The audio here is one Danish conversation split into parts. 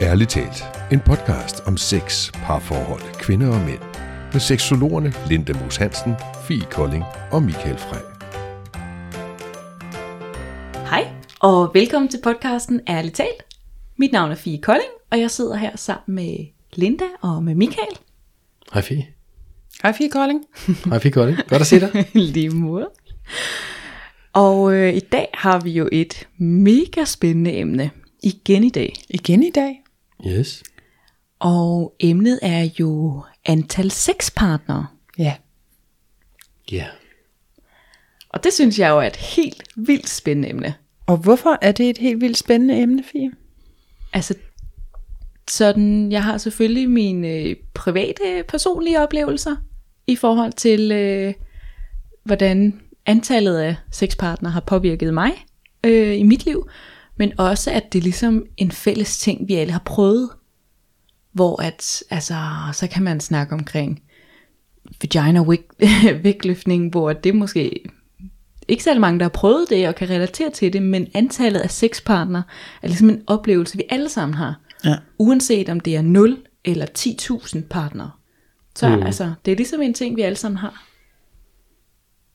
Ærligt talt, en podcast om sex, parforhold, kvinder og mænd. Med seksologerne Linda Moos Hansen, Fie Kolding og Michael Frey. Hej, og velkommen til podcasten Ærligt talt. Mit navn er Fie Kolding, og jeg sidder her sammen med Linda og med Michael. Hej Fie. Hej Fie Kolding. Hej Fie Kolding. Godt at se dig. Lige måde. Og øh, i dag har vi jo et mega spændende emne. Igen i dag. Igen i dag. Yes. Og emnet er jo antal sexpartnere. Ja. Ja. Og det synes jeg jo er et helt vildt spændende emne. Og hvorfor er det et helt vildt spændende emne, Fie? Altså, sådan, jeg har selvfølgelig mine øh, private, personlige oplevelser i forhold til, øh, hvordan antallet af sexpartnere har påvirket mig øh, i mit liv, men også at det er ligesom en fælles ting, vi alle har prøvet, hvor at, altså, så kan man snakke omkring vagina vægtløftning, hvor det måske ikke særlig mange, der har prøvet det og kan relatere til det, men antallet af sexpartnere er ligesom en oplevelse, vi alle sammen har. Ja. Uanset om det er 0 eller 10.000 partnere. Så mm. altså, det er ligesom en ting, vi alle sammen har.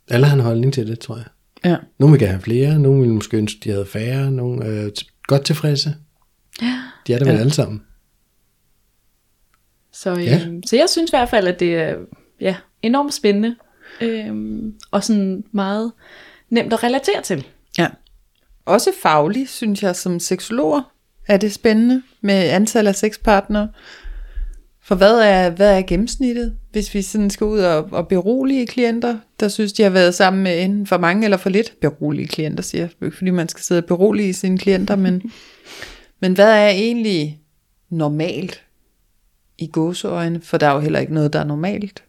Alle har en holdning til det, tror jeg. Ja. Nogle vil gerne have flere, nogle vil måske ønske, de havde færre, nogle er godt tilfredse. Ja. De er der vel alle sammen. Så, øhm, Ja. så jeg synes i hvert fald, at det er ja, enormt spændende. Øhm, og sådan meget nemt at relatere til. ja. Også fagligt, synes jeg, som seksologer er det spændende med antal af sexpartnere. For hvad er, hvad er gennemsnittet, hvis vi sådan skal ud og, og berolige klienter, der synes, de har været sammen med enten for mange eller for lidt berolige klienter, siger jeg. Ikke fordi man skal sidde og berolige sine klienter, men, men hvad er egentlig normalt i gåseøjne? For der er jo heller ikke noget, der er normalt.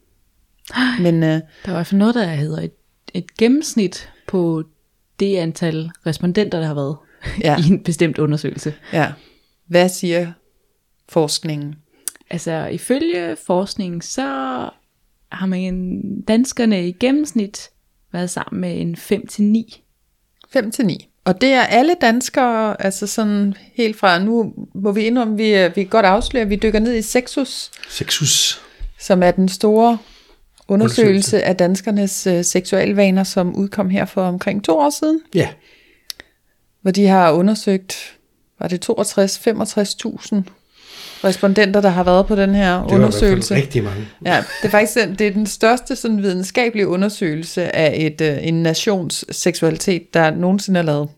Men øh, Der er i hvert fald noget, der hedder et, et gennemsnit på det antal respondenter, der har været Ja. i en bestemt undersøgelse. ja, hvad siger forskningen? Altså ifølge forskningen, så har man danskerne i gennemsnit været sammen med en 5-9. 5 til 9. Og det er alle danskere, altså sådan helt fra, nu må vi indrømme, vi, er- vi kan godt afsløre, at vi dykker ned i Sexus, Sexus. som er den store undersøgelse Undersøgelse. af danskernes øh, seksualvaner, som udkom her for omkring to år siden, Ja. hvor de har undersøgt, var det 62-65.000 respondenter, der har været på den her Det undersøgelse. fald rigtig mange. Ja, det er faktisk den, det er den største sådan videnskabelige undersøgelse af et, øh, en nations seksualitet, der nogensinde er lavet.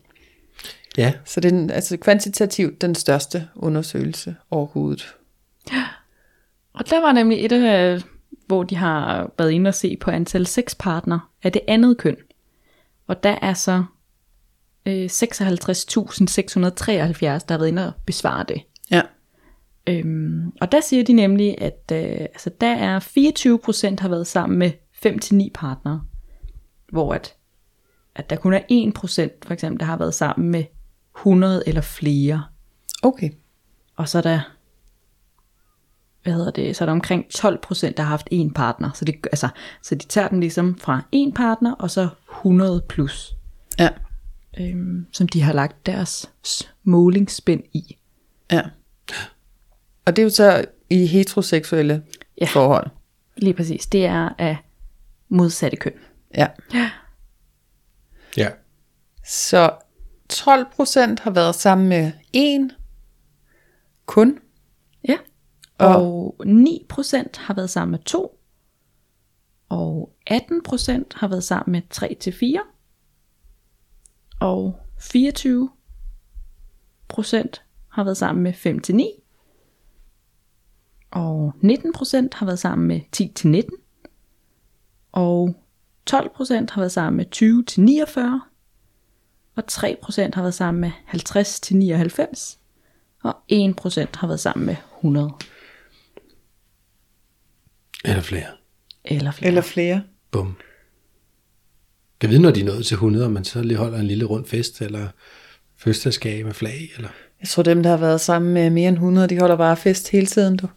Ja. Så det er den, altså kvantitativt den største undersøgelse overhovedet. Og der var nemlig et af, hvor de har været inde og se på antal sexpartner af det andet køn. Og der er så øh, 56.673, der har været inde og besvare det. Øhm, og der siger de nemlig, at øh, altså, der er 24% har været sammen med 5-9 partnere. Hvor at, at der kun er 1% for eksempel, der har været sammen med 100 eller flere. Okay. Og så er der, hvad hedder det, så er der omkring 12 procent, der har haft en partner. Så, det, altså, så de tager den ligesom fra en partner, og så 100 plus, Ja. øhm, som de har lagt deres målingsspænd i. Ja. Og det er jo så i heteroseksuelle Ja. ja. forhold. Lige præcis, det er af modsatte køn. Ja. Ja. Så 12 procent har været sammen med en kun. Ja. Og 9 procent har været sammen med to. Og 18 procent har været sammen med 3 til 4. Og 24 procent har været sammen med 5 til 9. Og 19 procent har været sammen med 10 til 19. Og 12 procent har været sammen med 20 til 49. Og 3 procent har været sammen med 50 til 99 og 1% har været sammen med 100 Eller flere. eller flere. Eller flere. Bum. Kan vide, når de er nået til 100, om man så lige holder en lille rund fest, eller fødselsdagsgave med flag, eller... Jeg tror dem, der har været sammen med mere end 100, de holder bare fest hele tiden. Du.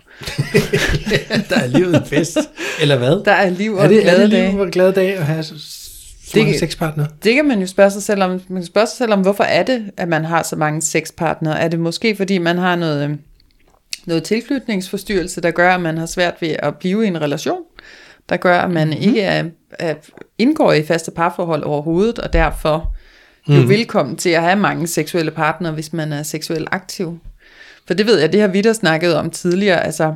der er livet en fest. Eller hvad? Der er liv og er det, glade er det dage. liv og glade dage at have så, Det- mange sexpartnere? Det kan man jo spørge sig selv om. Man kan spørge sig selv om, hvorfor er det, at man har så mange sexpartnere? Er det måske, fordi man har noget, øh, noget tilknytningsforstyrrelse, der gør, at man har svært ved at blive i en relation, der gør, at man mm-hmm. ikke er, er, indgår i faste parforhold overhovedet, og derfor mm. jo velkommen til at have mange seksuelle partnere, hvis man er seksuelt aktiv. For det ved jeg, det har vi der snakket om tidligere, altså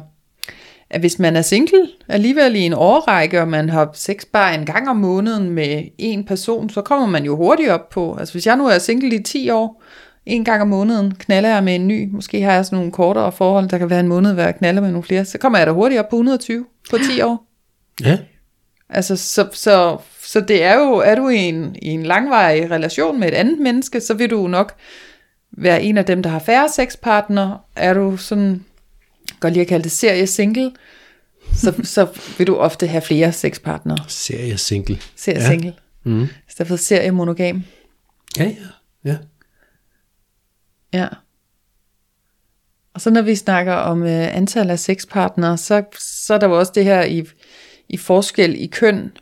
at hvis man er single alligevel i en årrække, og man har sex bare en gang om måneden med en person, så kommer man jo hurtigt op på, altså hvis jeg nu er single i 10 år, en gang om måneden knaller jeg med en ny, måske har jeg sådan nogle kortere forhold, der kan være en måned, hvor jeg knaller med nogle flere, så kommer jeg da hurtigt op på 120 på 10 år. Ja. Altså, så, så, så det er jo, er du i en, i en langvarig relation med et andet menneske, så vil du nok være en af dem, der har færre sexpartnere. Er du sådan, godt lige at kalde det serie single, så, så vil du ofte have flere sexpartnere. Serie single. Serie Ja. single. Mm. I stedet for serie monogam. Ja, ja. ja. Ja. Og så når vi snakker om øh, antal af sexpartnere, så, så er der jo også det her i, i forskel i køn,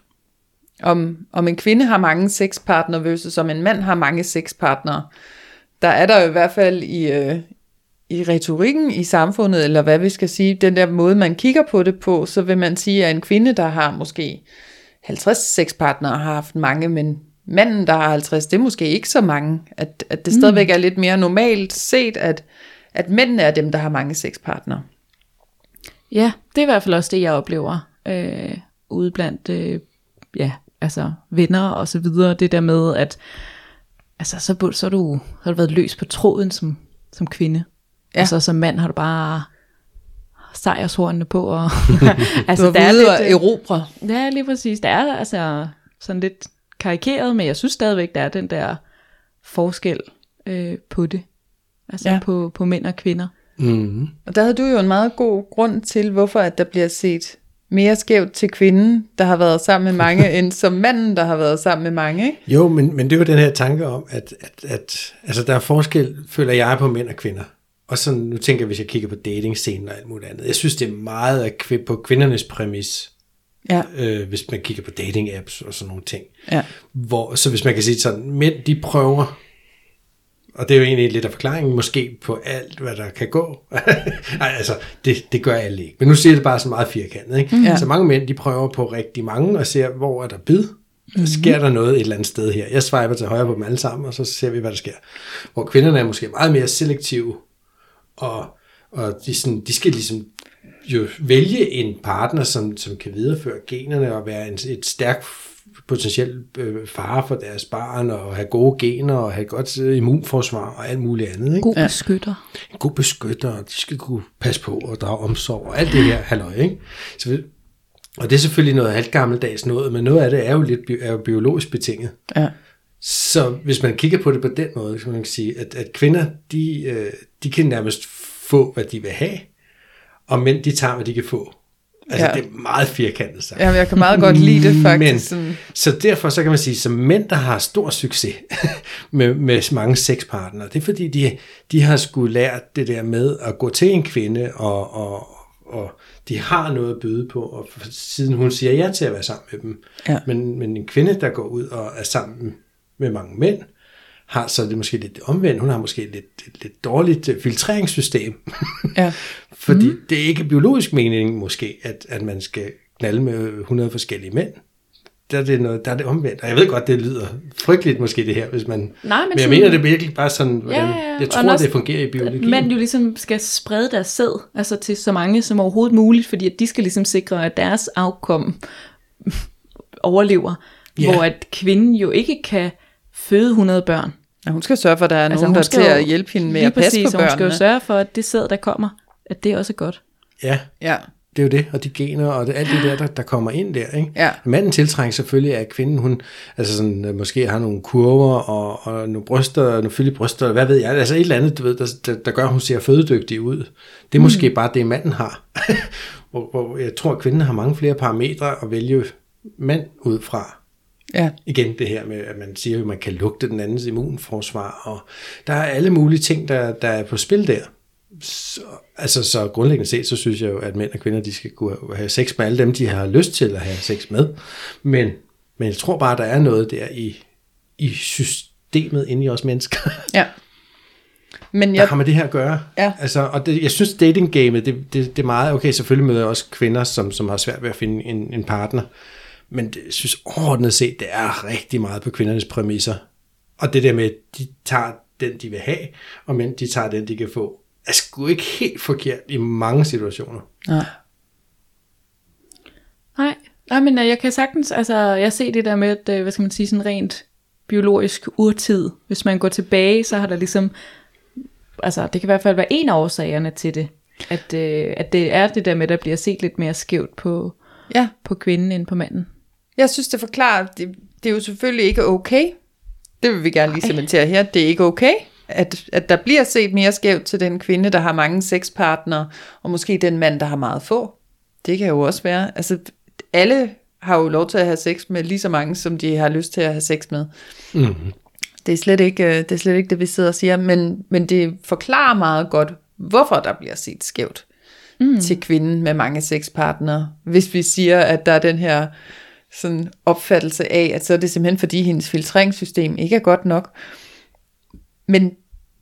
om, om en kvinde har mange sexpartnere versus om en mand har mange sexpartnere. Der er der jo i hvert fald i, øh, i retorikken i samfundet, eller hvad vi skal sige, den der måde, man kigger på det på, så vil man sige, at en kvinde, der har måske 50 sexpartnere, har haft mange, men manden, der har 50, det er måske ikke så mange. At, at det stadigvæk er lidt mere normalt set, at, at mændene er dem, der har mange sexpartnere. Ja, det er i hvert fald også det, jeg oplever øh, ude blandt øh, ja, altså venner og så videre. Det der med, at altså, så, så, du, så har du været løs på tråden som, som kvinde. Ja. Ja. Altså som mand har du bare sejrshornene på. Og, Altså, du der er ude og lidt, erobre. øh, Ja, lige præcis. Der er altså sådan lidt karikeret, men jeg synes stadigvæk, der er den der forskel øh, på det. Altså Ja. ja. på, på mænd og kvinder. Mm. Og der havde du jo en meget god grund til, hvorfor at der bliver set mere skævt til kvinden, der har været sammen med mange, end som manden, der har været sammen med mange. Ikke? Jo, men, men det var den her tanke om, at, at, at altså, der er forskel, føler jeg, på mænd og kvinder. Og så nu tænker jeg, hvis jeg kigger på dating og alt muligt andet. Jeg synes, det er meget af kvi- på kvindernes præmis, Ja. øh, hvis man kigger på dating-apps og sådan nogle ting. Ja. Hvor, så hvis man kan sige sådan, mænd de prøver, og det er jo egentlig lidt af forklaringen, måske på alt, hvad der kan gå. Nej, altså, det, det gør alle ikke. Men nu siger det bare så meget firkantet. Ikke? Ja. Så mange mænd, de prøver på rigtig mange, og ser, hvor er der bid? Sker der noget et eller andet sted her? Jeg swiper til højre på dem alle sammen, og så ser vi, hvad der sker. Hvor kvinderne er måske meget mere selektive, og, og de, sådan, de skal ligesom jo vælge en partner, som, som kan videreføre generne og være en, et stærkt potentielt øh, fare for deres barn, og have gode gener, og have godt øh, immunforsvar, og alt muligt andet. Ikke? God beskytter. En god beskytter, og de skal kunne passe på og drage omsorg, og alt det her halløj, ikke? Så, og det er selvfølgelig noget alt gammeldags noget, men noget af det er jo lidt bi- er jo biologisk betinget. Ja. Så hvis man kigger på det på den måde, så kan man sige, at, at kvinder, de, øh, de kan nærmest få, hvad de vil have, og mænd, de tager, hvad de kan få. Altså, Ja. det er meget firkantet sagt. Jamen, jeg kan meget godt lide det faktisk. Men, så derfor så kan man sige, som mænd, der har stor succes med, med mange sexpartnere, det er fordi, de, de har skulle lært det der med at gå til en kvinde, og, og, og de har noget at byde på, og siden hun siger ja til at være sammen med dem. Ja. Men, men en kvinde, der går ud og er sammen med mange mænd, har så det måske lidt omvendt. Hun har måske lidt, lidt dårligt øh, filtreringssystem. Ja. Fordi mm. det er ikke biologisk mening måske, at, at man skal knalde med 100 forskellige mænd. Der er, det noget, der er det omvendt. Og jeg ved godt, det lyder frygteligt måske det her, hvis man... Nej, men, men jeg sådan- mener det virkelig bare sådan, hvordan... Ja, ja. Jeg tror, også, det fungerer i biologien. mænd jo ligesom skal sprede deres sæd altså til så mange som overhovedet muligt, fordi at de skal ligesom sikre, at deres afkom overlever. Ja. Hvor at kvinden jo ikke kan føde 100 børn. Ja, hun skal sørge for, at der er altså, nogen, der er skal til jo- at hjælpe hende med lige at passe præcis, på og Hun skal jo børnene. sørge for, at det sæd, der kommer, at det også er godt. Ja, Ja. det er jo det. Og de gener og det, alt det der, der, der kommer ind der. Ikke? Ja. Manden tiltrænger selvfølgelig af kvinden, hun altså sådan, øh, måske har nogle kurver og, og nogle bryster, nogle fyldige bryster, hvad ved jeg, altså et eller andet, du ved, der, der, der gør, at hun ser fødedygtig ud. Det er mm. måske bare det, manden har. hvor, hvor jeg tror, at kvinden har mange flere parametre at vælge mand ud fra. Ja. Igen det her med, at man siger, at man kan lugte den andens immunforsvar, og der er alle mulige ting, der, der er på spil der. Så, altså så grundlæggende set, så synes jeg jo, at mænd og kvinder, de skal kunne have sex med alle dem, de har lyst til at have sex med. Men, men jeg tror bare, der er noget der i, i systemet inde i os mennesker. Ja. Men der jeg, har med det her at gøre. Ja. Altså, og det, jeg synes, datinggamet, det, det, det er meget, okay, selvfølgelig møder jeg også kvinder, som, som har svært ved at finde en, en partner, men det, jeg synes overordnet set, det er rigtig meget på kvindernes præmisser. Og det der med, at de tager den, de vil have, og men de tager den, de kan få, er sgu ikke helt forkert i mange situationer. nej. Nej, nej men øh, jeg kan sagtens, altså jeg ser det der med, at, øh, hvad skal man sige, sådan rent biologisk urtid. Hvis man går tilbage, så har der ligesom, altså det kan i hvert fald være en af årsagerne til det. At, øh, at det er det der med, at der bliver set lidt mere skævt på, Ja, på kvinden end på manden. Jeg synes, det forklarer, det, det er jo selvfølgelig ikke okay. Det vil vi gerne lige cementere her. Det er ikke okay, at, at der bliver set mere skævt til den kvinde, der har mange sexpartnere, og måske den mand, der har meget få. Det kan jo også være. Altså, alle har jo lov til at have sex med lige så mange, som de har lyst til at have sex med. Mm. Det er slet ikke øh, det, er slet ikke det vi sidder og siger, men, men det forklarer meget godt, hvorfor der bliver set skævt mm. til kvinden med mange sexpartnere. Hvis vi siger, at der er den her sådan opfattelse af, at så er det simpelthen fordi hendes filtreringssystem ikke er godt nok. Men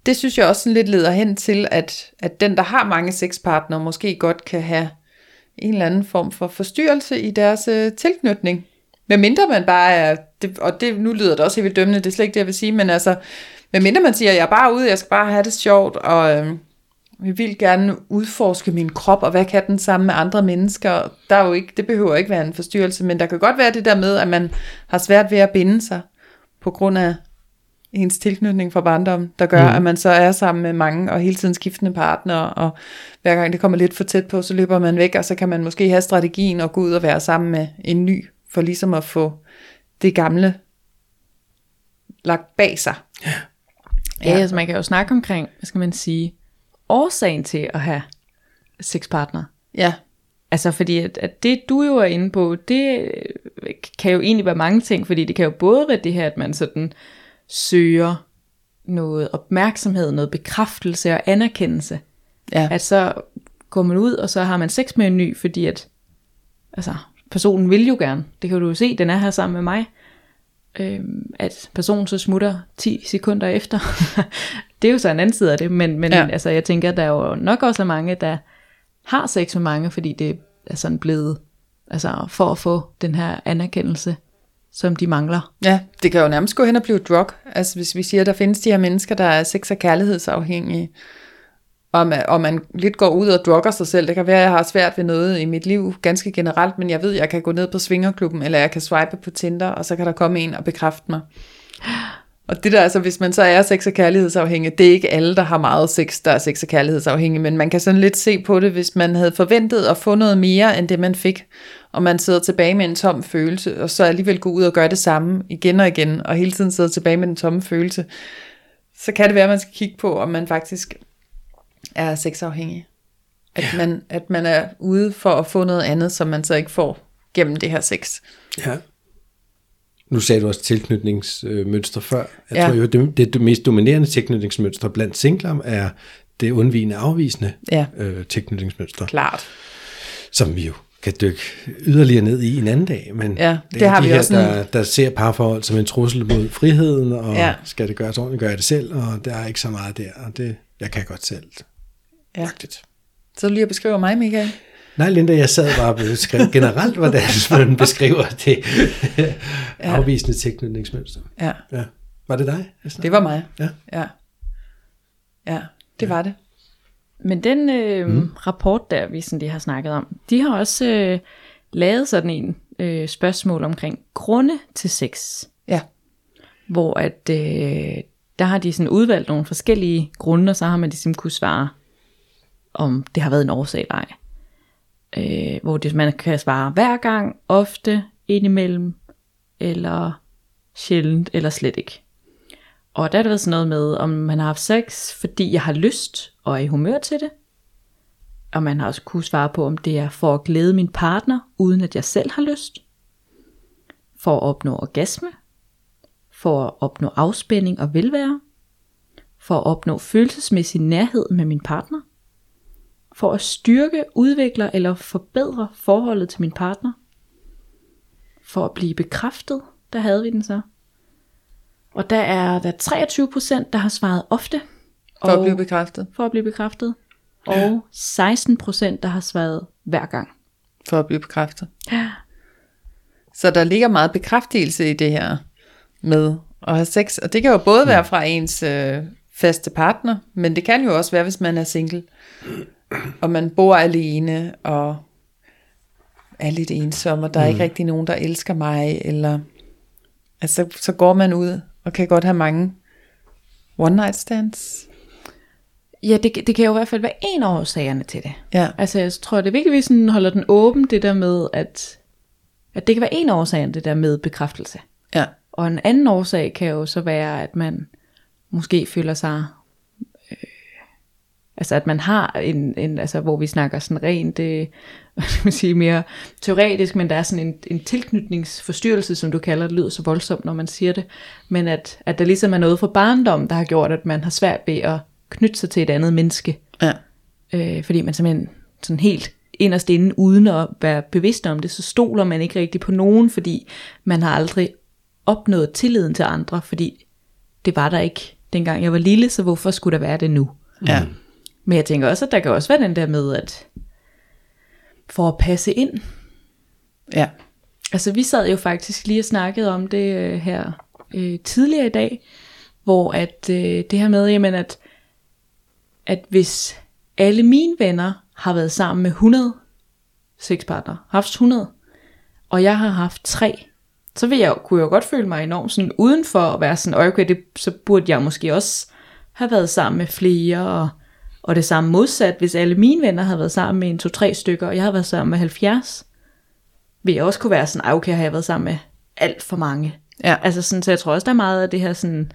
det synes jeg også sådan lidt leder hen til, at, at den, der har mange sexpartnere, måske godt kan have en eller anden form for forstyrrelse i deres øh, tilknytning. Men mindre man bare er, det, og det, nu lyder det også helt dømmende, det er slet ikke det, jeg vil sige, men altså, med mindre man siger, jeg er bare ude, jeg skal bare have det sjovt, og øh, jeg vil gerne udforske min krop, og hvad kan den sammen med andre mennesker, der er jo ikke, det behøver ikke være en forstyrrelse, men der kan godt være det der med, at man har svært ved at binde sig, på grund af ens tilknytning fra barndommen, der gør, mm. at man så er sammen med mange og hele tiden skiftende partnere, og hver gang det kommer lidt for tæt på, så løber man væk, og så kan man måske have strategien og gå ud og være sammen med en ny, for ligesom at få det gamle lagt bag sig. Ja, ja altså man kan jo snakke omkring, hvad skal man sige, årsagen til at have sexpartner. Ja, Altså fordi at, at det du jo er inde på, det øh, kan jo egentlig være mange ting, fordi det kan jo både være det her, at man sådan søger noget opmærksomhed, noget bekræftelse og anerkendelse. ja, At så går man ud, og så har man sex med en ny, fordi at altså, personen vil jo gerne. Det kan du jo se, den er her sammen med mig. Øhm, at personen så smutter 10 sekunder efter. det er jo så en anden side af det, men, men Ja. altså, jeg tænker, at der er jo nok også mange, der har sex med mange, fordi det er sådan blevet, altså for at få den her anerkendelse, som de mangler. ja, det kan jo nærmest gå hen og blive drug. Altså hvis vi siger, at der findes de her mennesker, der er sex- og kærlighedsafhængige, og man, og man lidt går ud og drugger sig selv. Det kan være, at jeg har svært ved noget i mit liv, ganske generelt, men jeg ved, at jeg kan gå ned på Svingerklubben, eller jeg kan swipe på Tinder, og så kan der komme en og bekræfte mig. Og det der, altså, hvis man så er sex- og kærlighedsafhængig, det er ikke alle, der har meget sex, der er sex- og kærlighedsafhængig, men man kan sådan lidt se på det, hvis man havde forventet at få noget mere, end det man fik, og man sidder tilbage med en tom følelse, og så alligevel gå ud og gøre det samme igen og igen, og hele tiden sidder tilbage med den tomme følelse, så kan det være, at man skal kigge på, om man faktisk er sexafhængig. At, man, at man er ude for at få noget andet, som man så ikke får gennem det her sex. Ja. Nu sagde du også tilknytningsmønster før. Jeg Ja. tror jo, det, det, det mest dominerende tilknytningsmønster blandt singler er det undvigende afvisende Ja. øh, tilknytningsmønster, Klart. som vi jo kan dykke yderligere ned i en anden dag. Men Ja, det er har de vi her, også der, der ser parforhold som en trussel mod friheden, og Ja. skal det gøres ordentligt, gør jeg det selv, og der er ikke så meget der, og det, jeg kan godt selv. Ja. Så lige at beskrive mig, Michael. Nej, Linda, jeg sad bare og beskrev generelt, hvordan man beskriver det afvisende tilknytningsmønster. Ja, Ja. Var det dig? det var mig. Ja. Ja, ja det var det. Men den øh, mm. rapport der, vi sådan lige har snakket om, de har også øh, lavet sådan en øh, spørgsmål omkring grunde til sex. Ja, hvor at øh, der har de sådan udvalgt nogle forskellige grunde, og så har man ligesom kunne svare, om det har været en årsag eller ej. Øh, hvor det, man kan svare hver gang, ofte, indimellem, eller sjældent, eller slet ikke. Og der er det været sådan noget med, om man har haft sex, fordi jeg har lyst, og er i humør til det. Og man har også kunne svare på, om det er for at glæde min partner, uden at jeg selv har lyst. For at opnå orgasme, for at opnå afspænding og velvære, for at opnå følelsesmæssig nærhed med min partner, for at styrke, udvikle eller forbedre forholdet til min partner, for at blive bekræftet, der havde vi den så. Og der er der er 23 procent, der har svaret ofte, For at Og- blive bekræftet. for at blive bekræftet. Og 16 procent, der har svaret hver gang. For at blive bekræftet. Ja. Så der ligger meget bekræftelse i det her med at have sex. Og det kan jo både være fra ens øh, faste partner, men det kan jo også være, hvis man er single. Og man bor alene, og er lidt ensom, og der er ikke rigtig nogen, der elsker mig. Eller, altså, så går man ud og kan godt have mange one night stands. Ja, det, det kan jo i hvert fald være en af årsagerne til det. Ja, Altså, jeg tror, det er vigtigt, at vi sådan holder den åben, det der med, at, at det kan være en af årsagerne, det der med bekræftelse. ja, Og en anden årsag kan jo så være, at man måske føler sig... Altså, at man har en, en... Altså, hvor vi snakker sådan rent... Øh, hvad skal man sige, mere teoretisk, men der er sådan en, en tilknytningsforstyrrelse, som du kalder det, lyder så voldsomt, når man siger det. Men at, at der ligesom er noget fra barndom, der har gjort, at man har svært ved at knytte sig til et andet menneske. ja, Øh, fordi man simpelthen sådan helt inderst inde, uden at være bevidst om det, så stoler man ikke rigtig på nogen, fordi man har aldrig opnået tilliden til andre, fordi det var der ikke dengang jeg var lille, så hvorfor skulle der være det nu? ja, Men jeg tænker også, at der kan også være den der med, at for at passe ind, ja, Altså vi sad jo faktisk lige og snakkede om det øh, her øh, tidligere i dag, hvor at øh, det her med, jamen at, at hvis alle mine venner har været sammen med 100 sexpartnere, haft 100, og jeg har haft tre, så vil jeg, kunne jeg jo godt føle mig enormt sådan udenfor at være sådan, okay, det, så burde jeg måske også have været sammen med flere, og, og det samme modsat, hvis alle mine venner havde været sammen med en to-tre stykker, og jeg har været sammen med 70, vil jeg også kunne være sådan, "Ej, okay, har jeg været sammen med alt for mange. Ja. Altså sådan, så jeg tror også, der er meget af det her sådan,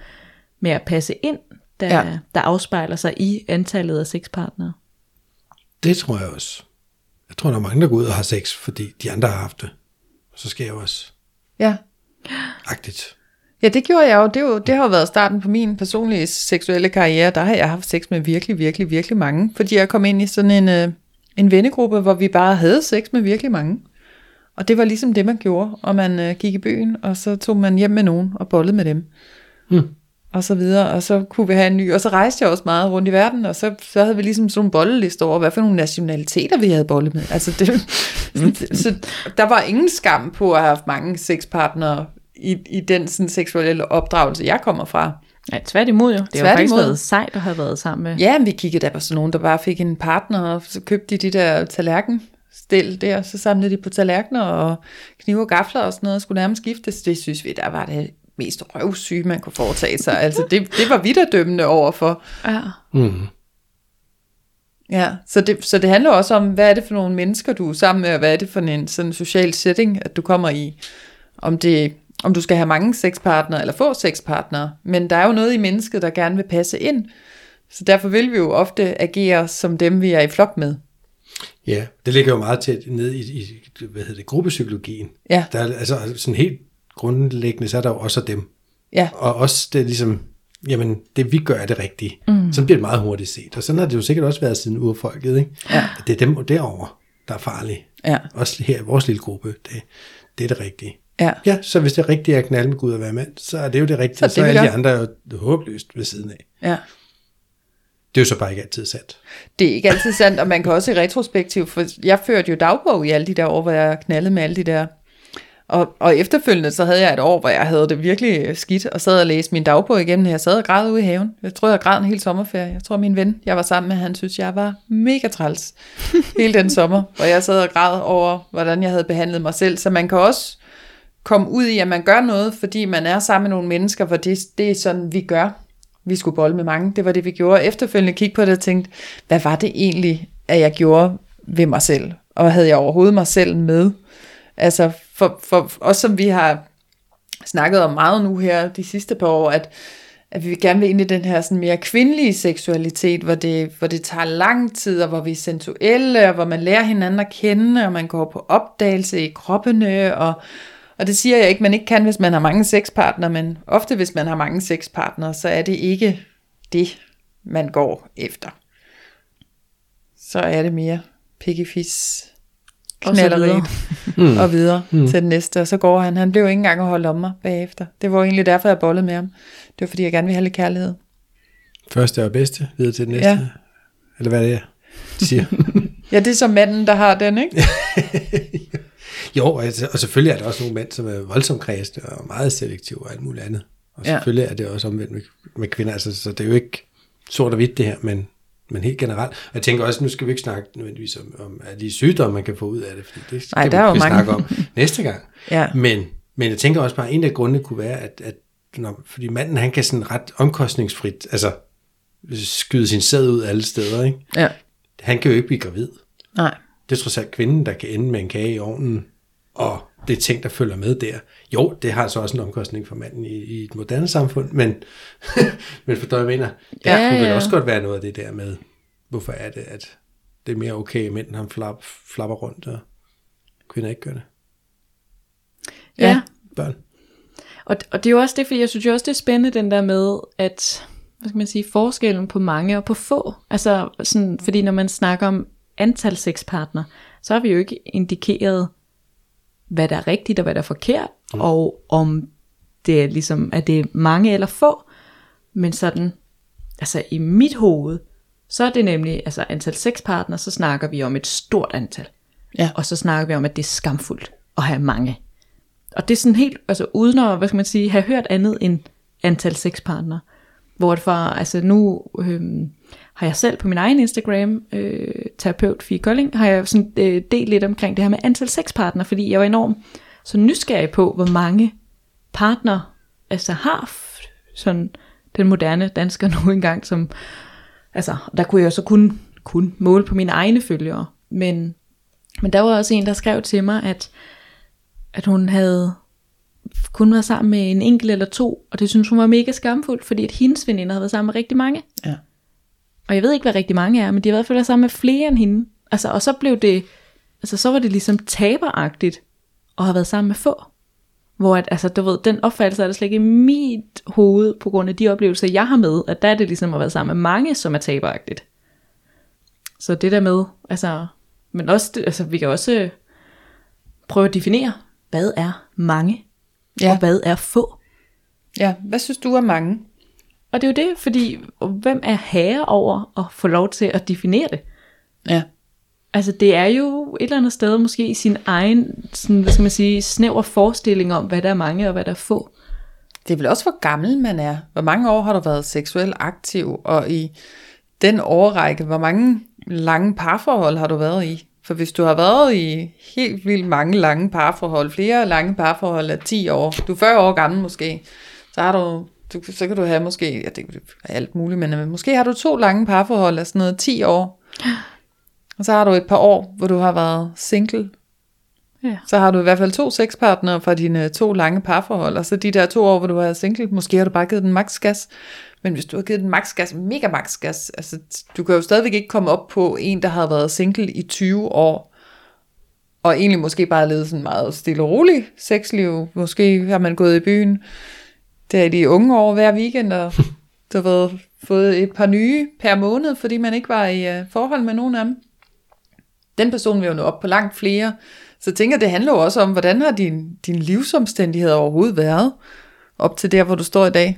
med at passe ind, der, Ja. der afspejler sig i antallet af sexpartnere. Det tror jeg også. Jeg tror, der er mange, der går ud og har sex, fordi de andre har haft det. Og så skal jeg jo også ja. agtigt. Ja, det gjorde jeg jo. Det, jo, det har jo været starten på min personlige seksuelle karriere. Der har jeg haft sex med virkelig, virkelig, virkelig mange. Fordi jeg kom ind i sådan en, øh, en vennegruppe, hvor vi bare havde sex med virkelig mange. Og det var ligesom det, man gjorde. Og man øh, gik i byen, og så tog man hjem med nogen og bollede med dem. Hmm. Og så videre. Og så kunne vi have en ny. Og så rejste jeg også meget rundt i verden. Og så, så havde vi ligesom sådan nogle bollelister over, hvad for nogle nationaliteter vi havde bollet med. Altså det, så der var ingen skam på at have haft mange sexpartnere i, i den sådan, seksuelle opdragelse, jeg kommer fra. Ja, tværtimod jo. Det har jo Tværtimod. faktisk været sejt at have været sammen med. Ja, men vi kiggede der på sådan nogen, der bare fik en partner, og så købte de de der tallerkenstil der, så samlede de på tallerkener og knive og gafler og sådan noget, og skulle nærmest skiftes. Det synes vi, der var det mest røvsyge, man kunne foretage sig. Altså, det, det var vi der dømmende overfor. Ja. Mm. Ja, så det, så det handler også om, hvad er det for nogle mennesker, du er sammen med, og hvad er det for en sådan social setting, at du kommer i. Om, det, om du skal have mange sexpartnere, eller få sexpartnere. Men der er jo noget i mennesket, der gerne vil passe ind. Så derfor vil vi jo ofte agere som dem, vi er i flok med. Ja, det ligger jo meget tæt ned i, i hvad hedder det, gruppepsykologien. Ja. Der er, altså sådan helt grundlæggende, så er der jo også dem. Ja, Og også det ligesom, jamen det vi gør er det rigtige. Mm. Så bliver det meget hurtigt set. Og sådan har det jo sikkert også været siden urfolket, ikke? Ja. At det er dem derovre, der er farlige. ja, Også her i vores lille gruppe, det, det er det rigtige. Ja. Ja, så hvis det er at knalde med Gud og være mand, så er det jo det rigtige. Så det, så er alle de andre jo håbløst ved siden af. ja. Det er jo så bare ikke altid sandt. Det er ikke altid sandt, og man kan også i retrospektiv, for jeg førte jo dagbog i alle de der år, hvor jeg knaldede med alle de der. Og, og efterfølgende, så havde jeg et år, hvor jeg havde det virkelig skidt, og sad og læste min dagbog igennem. Jeg sad og græd ude i haven. Jeg tror, jeg græd en hel sommerferie. Jeg tror, min ven, jeg var sammen med, han synes, jeg var mega træls hele den sommer. Og jeg sad og græd over, hvordan jeg havde behandlet mig selv. Så man kan også komme ud i, at man gør noget, fordi man er sammen med nogle mennesker, hvor det, det er sådan, vi gør. Vi skulle bolle med mange. Det var det, vi gjorde. Efterfølgende kigge på det og tænkte, hvad var det egentlig, at jeg gjorde ved mig selv? Og havde jeg overhovedet mig selv med? Altså, for, for os som vi har snakket om meget nu her de sidste par år, at, at vi gerne vil ind i den her sådan mere kvindelige seksualitet, hvor det, hvor det tager lang tid, og hvor vi er sensuelle, og hvor man lærer hinanden at kende, og man går på opdagelse i kroppene, og, og det siger jeg ikke, man ikke kan, hvis man har mange sexpartnere, men ofte hvis man har mange sexpartnere, så er det ikke det, man går efter. Så er det mere pikkefis, Og så knalleri videre. og videre mm. til den næste. Og så går han. Han blev jo ikke engang at holde om mig bagefter. Det var egentlig derfor, jeg bollede med ham. Det var fordi, jeg gerne ville have lidt kærlighed. Første og bedste, videre til den næste. Ja. Eller hvad er det, de siger? Ja, det er så manden, der har den, ikke? jo, altså, og selvfølgelig er der også nogle mænd, som er voldsomt kredsende og meget selektive og alt muligt andet. Og Ja. selvfølgelig er det også omvendt med, med kvinder, altså, så det er jo ikke sort og hvidt det her, men, men helt generelt. Og jeg tænker også, nu skal vi ikke snakke nødvendigvis om, om alle de sygdomme, man kan få ud af det, fordi det skal der er jo vi mange. snakke om næste gang. Ja. Men, men jeg tænker også bare, at en af grundene kunne være, at, at når, fordi manden, han kan sådan ret omkostningsfrit, altså skyde sin sæd ud alle steder, ikke? Ja. Han kan jo ikke blive gravid. Nej. Det er trods alt kvinden, der kan ende med en kage i ovnen, og det ting, der følger med der. Jo, det har så også en omkostning for manden i, i et moderne samfund, men, men for jeg mener, der Ja, kunne vel ja. også godt være noget af det der med, hvorfor er det, at det er mere okay, at mænd han flap, flapper rundt, og kvinder ikke gør det. Ja. ja. Børn. Og, og det er jo også det, fordi jeg synes jo også, det er spændende den der med, at, hvad skal man sige, forskellen på mange og på få. Altså sådan, fordi når man snakker om antal sexpartner, så har vi jo ikke indikeret, hvad der er rigtigt og hvad der er forkert, mm. og om det er ligesom, at det er mange eller få. Men sådan, altså i mit hoved, så er det nemlig, altså antal sexpartner, så snakker vi om et stort antal. Ja. Og så snakker vi om, at det er skamfuldt at have mange. Og det er sådan helt, altså uden at, hvad skal man sige, have hørt andet end antal sexpartner. Hvor det for, altså nu øhm, har jeg selv på min egen Instagram, øh, terapeut Fie Kolding, har jeg sådan øh, delt lidt omkring det her med antal sexpartner, fordi jeg var enormt så nysgerrig på, hvor mange partner altså har sådan den moderne dansker nu engang, som, altså der kunne jeg så kun, kun måle på mine egne følgere, men, men der var også en, der skrev til mig, at at hun havde kun været sammen med en enkelt eller to, og det synes hun var mega skamfuldt, fordi at hendes veninder havde været sammen med rigtig mange. Ja. Og jeg ved ikke, hvad rigtig mange er, men de har i hvert fald været sammen med flere end hende. Altså, og så blev det, altså så var det ligesom taberagtigt at have været sammen med få. Hvor at, altså, du ved, den opfattelse er der slet ikke i mit hoved, på grund af de oplevelser, jeg har med, at der er det ligesom at være sammen med mange, som er taberagtigt. Så det der med, altså, men også, altså, vi kan også øh, prøve at definere, hvad er mange, Ja. og hvad er få. Ja, hvad synes du er mange? Og det er jo det, fordi hvem er herre over at få lov til at definere det? Ja. Altså det er jo et eller andet sted måske i sin egen, sådan, hvad skal man sige, snæver forestilling om, hvad der er mange og hvad der er få. Det er vel også, hvor gammel man er. Hvor mange år har du været seksuelt aktiv, og i den årrække, hvor mange lange parforhold har du været i? For hvis du har været i helt vildt mange lange parforhold, flere lange parforhold af 10 år, du er 40 år gammel måske, så har du, du så kan du have måske, ja, det er alt muligt, men måske har du to lange parforhold af sådan noget 10 år. Og så har du et par år, hvor du har været single, Ja. så har du i hvert fald to sexpartnere fra dine to lange parforhold, og så de der to år, hvor du har single, måske har du bare givet den max gas, men hvis du har givet den max gas, mega max gas, altså du kan jo stadigvæk ikke komme op på en, der har været single i 20 år, og egentlig måske bare levet sådan meget stille og roligt sexliv. Måske har man gået i byen der i de unge år hver weekend, og du har været, fået et par nye per måned, fordi man ikke var i uh, forhold med nogen af dem. Den person vil jo nå op på langt flere. Så jeg tænker, det handler jo også om, hvordan har din, din livsomstændighed overhovedet været op til der, hvor du står i dag?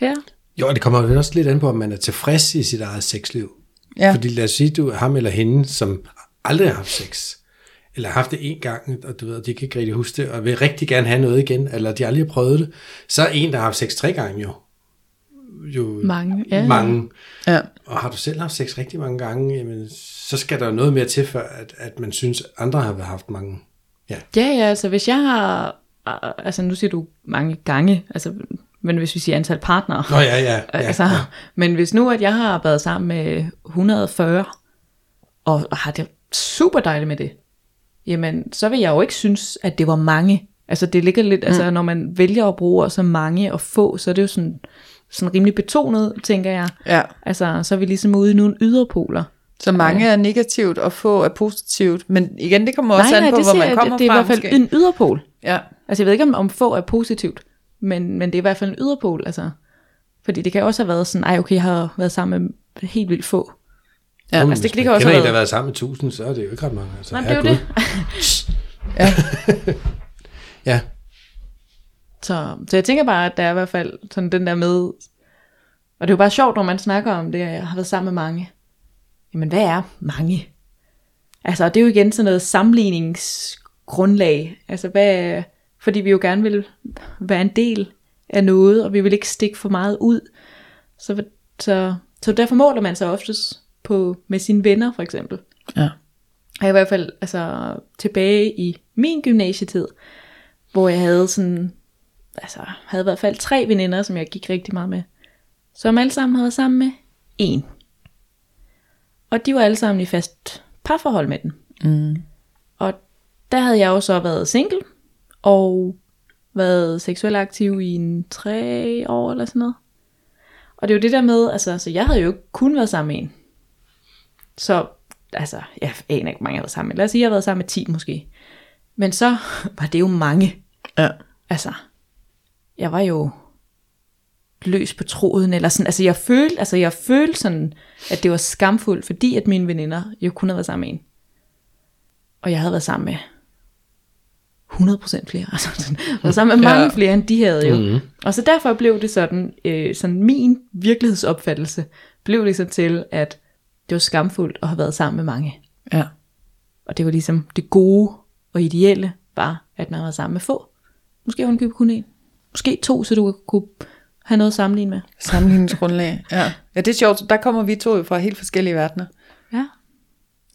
Ja. Jo, og det kommer jo også lidt an på, om man er tilfreds i sit eget sexliv. Ja. Fordi lad os sige, du er ham eller hende, som aldrig har haft sex, eller haft det en gang, og du ved, de kan ikke rigtig huske det, og vil rigtig gerne have noget igen, eller de aldrig har prøvet det, så er en, der har haft sex tre gange jo, jo Mange, ja. mange. Ja. Og har du selv haft sex rigtig mange gange, jamen, så skal der jo noget mere til, før at, at man synes, andre har haft mange. Ja, Ja, ja, altså hvis jeg har, altså nu siger du mange gange, altså, men hvis vi siger antal partnere, Nå ja, ja. ja, altså, ja. men hvis nu, at jeg har været sammen med 140, og har det super dejligt med det, jamen, så vil jeg jo ikke synes, at det var mange. Altså, det ligger lidt, mm. altså, når man vælger at bruge så mange og få, så er det jo sådan, sådan rimelig betonet, tænker jeg. ja. Altså, så er vi ligesom ude i nogle yderpoler. Så mange er negativt, og få er positivt. Men igen, det kommer også nej, an på, hvor man kommer det, det er fra. i hvert fald måske. en yderpol. Ja. Altså jeg ved ikke, om, om få er positivt, men, men det er i hvert fald en yderpol, altså. Fordi det kan også have været sådan, ej okay, jeg har været sammen med helt vildt få. Ja, Jamen, altså, det- det kan også kender en, der været- har været sammen med tusind, så er det jo ikke ret mange. Altså, Nej, det er jo det. Ja. Ja, Så, så jeg tænker bare, at der er i hvert fald sådan den der med, Og det er jo bare sjovt, når man snakker om det, jeg har været sammen med mange. Jamen, hvad er mange? Altså, det er jo igen sådan noget sammenligningsgrundlag. Altså, hvad, fordi vi jo gerne vil være en del af noget, og vi vil ikke stikke for meget ud. Så, så, så derfor måler man sig oftest på, med sine venner, for eksempel. Ja. Og i hvert fald altså, tilbage i min gymnasietid, hvor jeg havde sådan, altså havde i hvert fald tre veninder, som jeg gik rigtig meget med, som alle sammen havde sammen med en. Og de var alle sammen i fast parforhold med den. Mm. Og der havde jeg jo så været single, og været seksuelt aktiv i en tre år eller sådan noget. Og det er jo det der med, altså, så jeg havde jo ikke kun været sammen med en. Så, altså, jeg aner ikke, hvor mange jeg har været sammen med. Lad os sige, jeg har været sammen med 10 måske. Men så var det jo mange. Ja. Altså, jeg var jo løs på tråden, eller sådan, altså jeg følte, altså jeg følte sådan, at det var skamfuldt, fordi at mine veninder jo kun havde været sammen med en. Og jeg havde været sammen med 100% flere, altså sådan, sammen med mange Ja. flere, end de havde jo. Mm. Og så derfor blev det sådan, øh, sådan min virkelighedsopfattelse, blev det så til, at det var skamfuldt at have været sammen med mange. Ja. Og det var ligesom det gode og ideelle, var, at man var sammen med få. Måske ovenkøbe kun en. Måske to, så du kunne have noget at sammenligne med. Sammenligningsgrundlag. Ja. ja, det er sjovt. Der kommer vi to jo fra helt forskellige verdener. Ja.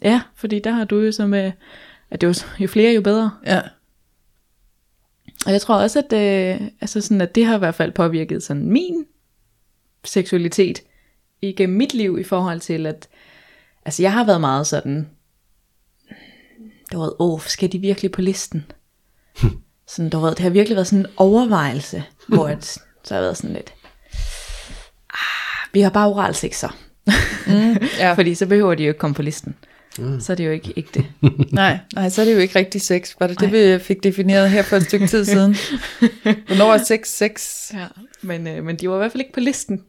Ja, fordi der har du jo som, øh, at det var, jo flere, jo bedre. Ja. Og jeg tror også, at, øh, altså sådan, at det har i hvert fald påvirket sådan min seksualitet igennem mit liv i forhold til, at altså jeg har været meget sådan, du ved, åh, skal de virkelig på listen? sådan, du ved, det har virkelig været sådan en overvejelse, hvor at, så har jeg været sådan lidt, ah, vi har bare oral sex så. Ja. Fordi så behøver de jo ikke komme på listen. Mm. Så er det jo ikke ægte. Nej, nej, så er det jo ikke rigtig sex. Var det det, Nej. vi fik defineret her for et stykke tid siden? Hvornår er sex sex? Ja, men, øh, men de var i hvert fald ikke på listen.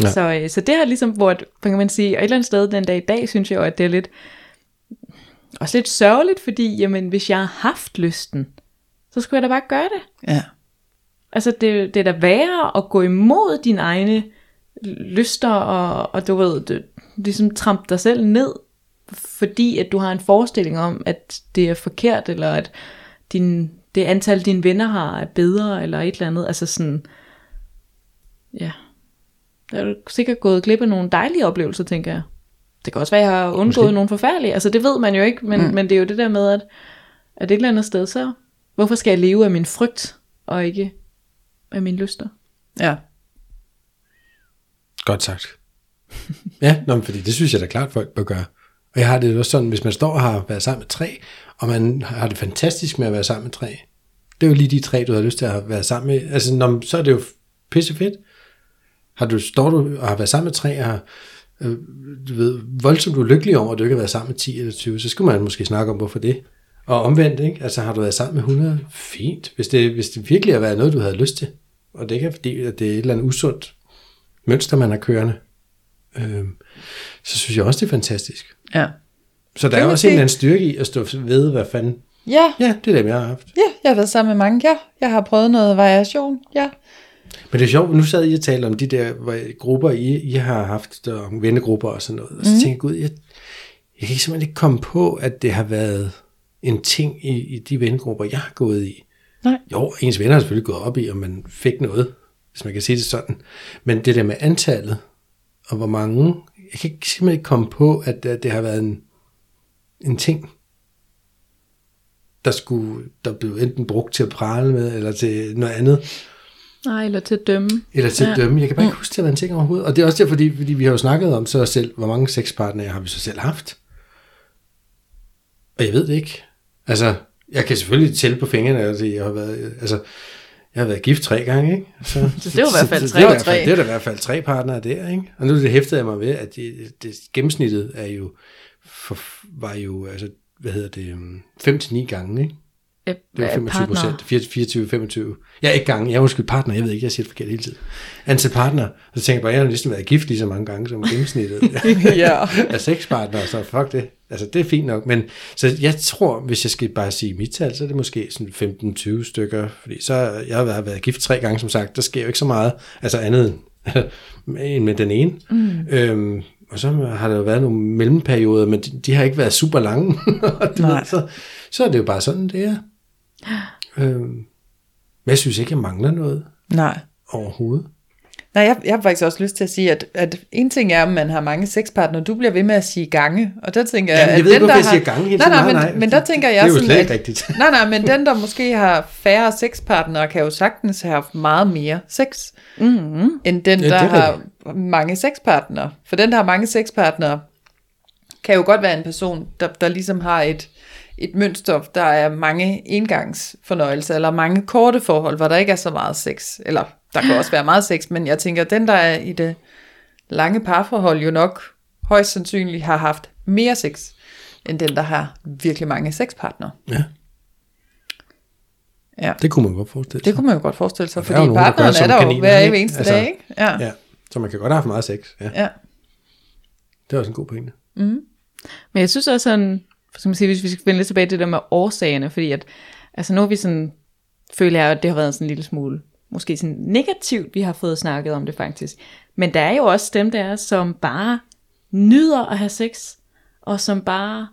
Ja. Så, øh, så det har ligesom, hvor kan man sige, og et eller andet sted den dag i dag, synes jeg jo, at det er lidt, også lidt sørgeligt, fordi jamen, hvis jeg har haft lysten, så skulle jeg da bare gøre det. Ja. Altså det, det er da værre at gå imod dine egne lyster, og, og du ved, du, ligesom trampe dig selv ned, fordi at du har en forestilling om, at det er forkert, eller at din, det antal dine venner har er bedre, eller et eller andet. Altså sådan, ja. Der er sikkert gået glip af nogle dejlige oplevelser, tænker jeg. Det kan også være, at jeg har undgået Måske. nogle forfærdelige. Altså det ved man jo ikke, men, mm. men det er jo det der med, at, at et eller andet sted, så hvorfor skal jeg leve af min frygt, og ikke af mine lyster? Ja. Godt sagt. Ja, nå, men fordi det synes jeg da klart, folk bør gøre. Og jeg har det også sådan, hvis man står og har været sammen med tre, og man har det fantastisk med at være sammen med tre. Det er jo lige de tre, du har lyst til at være sammen med. Altså, når, så er det jo pisse fedt. Har du, står du og har været sammen med tre, og har, øh, du ved, voldsomt ulykkelig over, at du ikke har været sammen med 10 eller 20, så skulle man måske snakke om, hvorfor det. Og omvendt, ikke? Altså, har du været sammen med 100? Fint. Hvis det, hvis det virkelig har været noget, du havde lyst til. Og det kan fordi, at det er et eller andet usundt mønster, man har kørende. Øh, så synes jeg også, det er fantastisk. Ja. Så der er er også en eller anden styrke i at stå ved, hvad fanden... Ja, Ja, det er dem, jeg har haft. ja, jeg har været sammen med mange. Ja, jeg har prøvet noget variation. Ja. Men det er sjovt, nu sad I og talte om de der grupper, I, I har haft, der, vennegrupper og sådan noget. Og så mm. tænkte jeg, gud, jeg, jeg kan simpelthen ikke komme på, at det har været en ting i, i de vennegrupper, jeg har gået i. Nej. Jo, ens venner har selvfølgelig gået op i, om man fik noget, hvis man kan sige det sådan. Men det der med antallet, og hvor mange, jeg kan ikke- simpelthen ikke komme på, at, at det har været en, en ting, der skulle, der blev enten brugt til at prale med, eller til noget andet. Nej, eller til at dømme. Eller til ja. At dømme. Jeg kan bare ikke huske, det har været en ting overhovedet. Og det er også derfor, fordi, fordi vi har jo snakket om så selv, hvor mange sexpartnere har vi så selv haft. Og jeg ved det ikke. Altså, jeg kan selvfølgelig tælle på fingrene, altså, jeg har været, altså, jeg har været gift tre gange, ikke? Så, Så det er jo i hvert fald tre det er og tre. Det er da i hvert fald tre partnere der, ikke? Og nu er det hæftet jeg mig ved, at det, det, gennemsnittet er jo, for, var jo, altså, hvad hedder det, 5-9 gange, ikke? Ja, Det var 25 procent. 24, 25. Ja, ikke gange. Jeg er undskyld partner. Jeg ved ikke, jeg siger det forkert hele tiden. Antal partner. Og så tænker jeg bare, jeg har næsten været gift lige så mange gange som gennemsnittet ja. af seks partnere. Så fuck det. Altså, det er fint nok. Men så jeg tror, hvis jeg skal bare sige mit tal, så er det måske sådan 15-20 stykker. Fordi så jeg har været, gift tre gange, som sagt. Der sker jo ikke så meget. Altså andet end end med den ene. Mm. Øhm, og så har der jo været nogle mellemperioder, men de, de har ikke været super lange. du Nej. ved, så, så er det jo bare sådan, det er. Øhm, men jeg synes ikke, jeg mangler noget Nej. overhovedet. Nej, jeg, jeg har faktisk også lyst til at sige, at, at en ting er, at man har mange sexpartnere, du bliver ved med at sige gange, og der tænker jeg, Jamen, jeg at ved den, ikke, hvorfor der jeg har, siger gange hele nej, nej, Nej, men, nej. men der tænker jeg Det er jo sådan, slet ikke at, rigtigt. nej, nej, men den, der måske har færre sexpartnere, kan jo sagtens have haft meget mere sex, Mm-hmm. end den, Ja, der det er har mange sexpartnere. For den, der har mange sexpartnere, kan jo godt være en person, der, der ligesom har et, et mønster, der er mange engangsfornøjelser, eller mange korte forhold, hvor der ikke er så meget sex. Eller der kan også være meget sex, men jeg tænker, den, der er i det lange parforhold, jo nok højst sandsynligt har haft mere sex, end den, der har virkelig mange sexpartnere. Ja. Ja, Det kunne man godt forestille sig. det kunne man jo godt forestille sig, fordi partneren er der jo hver ikke? eneste Altså, dag, ikke? Ja. Ja, så man kan godt have haft meget sex. Ja, ja. det er også en god pointe. Men jeg synes også sådan, skal man sige, hvis vi skal finde lidt tilbage til det der med årsagerne, fordi at, altså nu har vi sådan, føler jeg, at det har været sådan en lille smule, måske sådan negativt, vi har fået snakket om det faktisk. Men der er jo også dem der, som bare nyder at have sex, og som bare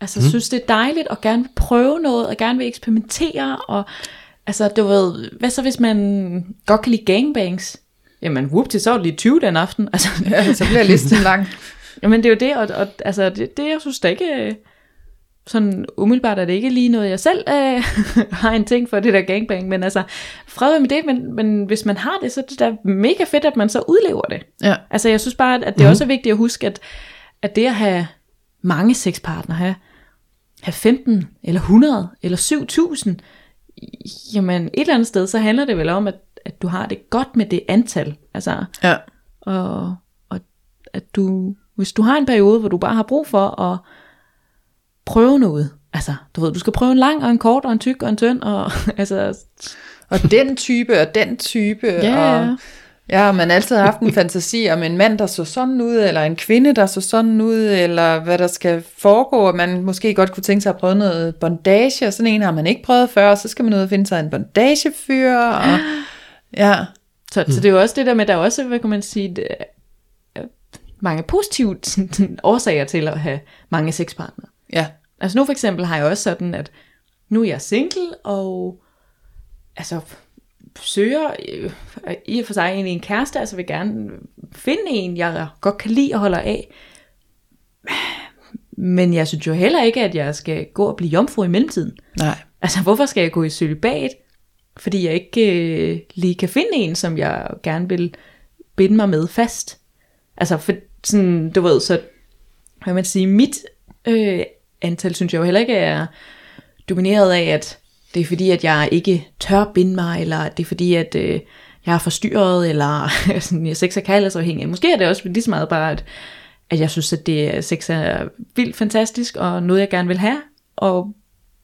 altså, mm. synes, det er dejligt, og gerne vil prøve noget, og gerne vil eksperimentere, og altså, du ved, hvad så hvis man godt kan lide gangbangs? Jamen, whoop, til så er det lige 20 den aften. Altså, ja, så bliver listen lang. Jamen det er jo det, og, og altså, det, det jeg synes da ikke, sådan umiddelbart er det ikke lige noget, jeg selv øh, har en ting for, det der gangbang, men altså, fred med det, men, men hvis man har det, så er det da mega fedt, at man så udlever det. Ja. Altså jeg synes bare, at, at det mm. også er vigtigt at huske, at, at det at have mange sexpartnere, have, have 15 eller 100 eller 7000, jamen et eller andet sted, så handler det vel om, at, at du har det godt med det antal. Altså, Ja. og, og at du, hvis du har en periode, hvor du bare har brug for at prøve noget, altså, du ved, du skal prøve en lang og en kort og en tyk og en tynd, og altså, Og den type, og den type, Ja, og ja. man har altid haft en fantasi om en mand, der så sådan ud, eller en kvinde, der så sådan ud, eller hvad der skal foregå, og man måske godt kunne tænke sig at prøve noget bondage, og sådan en har man ikke prøvet før, og så skal man ud og finde sig en bondagefyr, og ja, så, så det er jo også det der med, der er også, hvad kan man sige, det, er mange positive årsager til at have mange sexpartnere. Ja, Altså nu for eksempel har jeg også sådan, at nu er jeg single, og altså søger øh, i og for sig egentlig en kæreste, altså vil gerne finde en, jeg godt kan lide og holder af. Men jeg synes jo heller ikke, at jeg skal gå og blive jomfru i mellemtiden. nej, Altså, hvorfor skal jeg gå i celibat? Fordi jeg ikke øh, lige kan finde en, som jeg gerne vil binde mig med fast. Altså, for sådan, du ved, så hvad man sige, mit øh, antal synes jeg jo heller ikke er domineret af, at det er fordi, at jeg ikke tør binde mig, eller at det er fordi, at øh, jeg er forstyrret, eller sådan, jeg sex er kærlighedsafhængig. Måske er det også lige så meget bare, at, at jeg synes, at det sex er vildt fantastisk, og noget, jeg gerne vil have, og,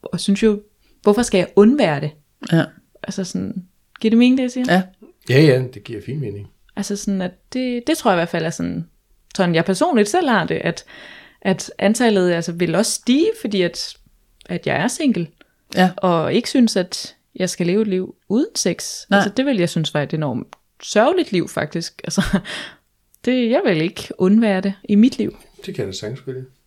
og synes jo, hvorfor skal jeg undvære det? ja, Altså sådan, giver det mening, det jeg siger? ja, Ja, ja, det giver fin mening. Altså sådan, at det, det tror jeg i hvert fald er sådan, sådan jeg personligt selv har det, at, at antallet altså, vil også stige, fordi at, at jeg er single, ja, og ikke synes, at jeg skal leve et liv uden sex. Nej. Altså det vil jeg synes var et enormt sørgeligt liv faktisk. Altså, det, jeg vil ikke undvære det i mit liv. Det kan jeg da sagtens.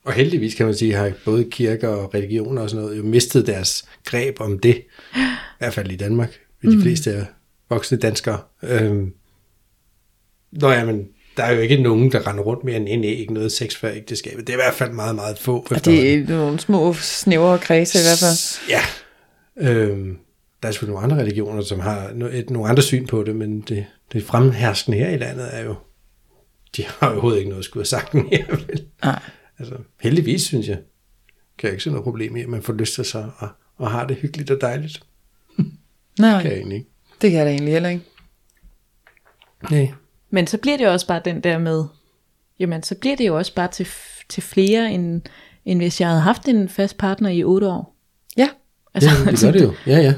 Og heldigvis kan man sige, har både kirker og religioner og sådan noget jo mistet deres greb om det. I hvert fald i Danmark. Ved de fleste af voksne danskere. Øhm. Nå ja, men der er jo ikke nogen, der render rundt mere end en æg, noget sex før ægteskabet. Det er i hvert fald meget, meget få. og det er nogle små snævre kredse i hvert fald. Ja. Øhm, der er selvfølgelig nogle andre religioner, som har et, nogle andre syn på det, men det, det fremherskende her i landet er jo, de har jo overhovedet ikke noget at skulle have sagt mere. Vel? Nej. Altså, heldigvis, synes jeg, kan jeg ikke se noget problem i, at man får lyst til sig og, og har det hyggeligt og dejligt. Nej, Kan jeg egentlig ikke. det kan jeg da egentlig heller ikke. Nej. Men så bliver det jo også bare den der med, jamen så bliver det jo også bare til, til flere, end, end hvis jeg havde haft en fast partner i otte år. Ja, Altså, Ja, det gør det jo. Ja, ja.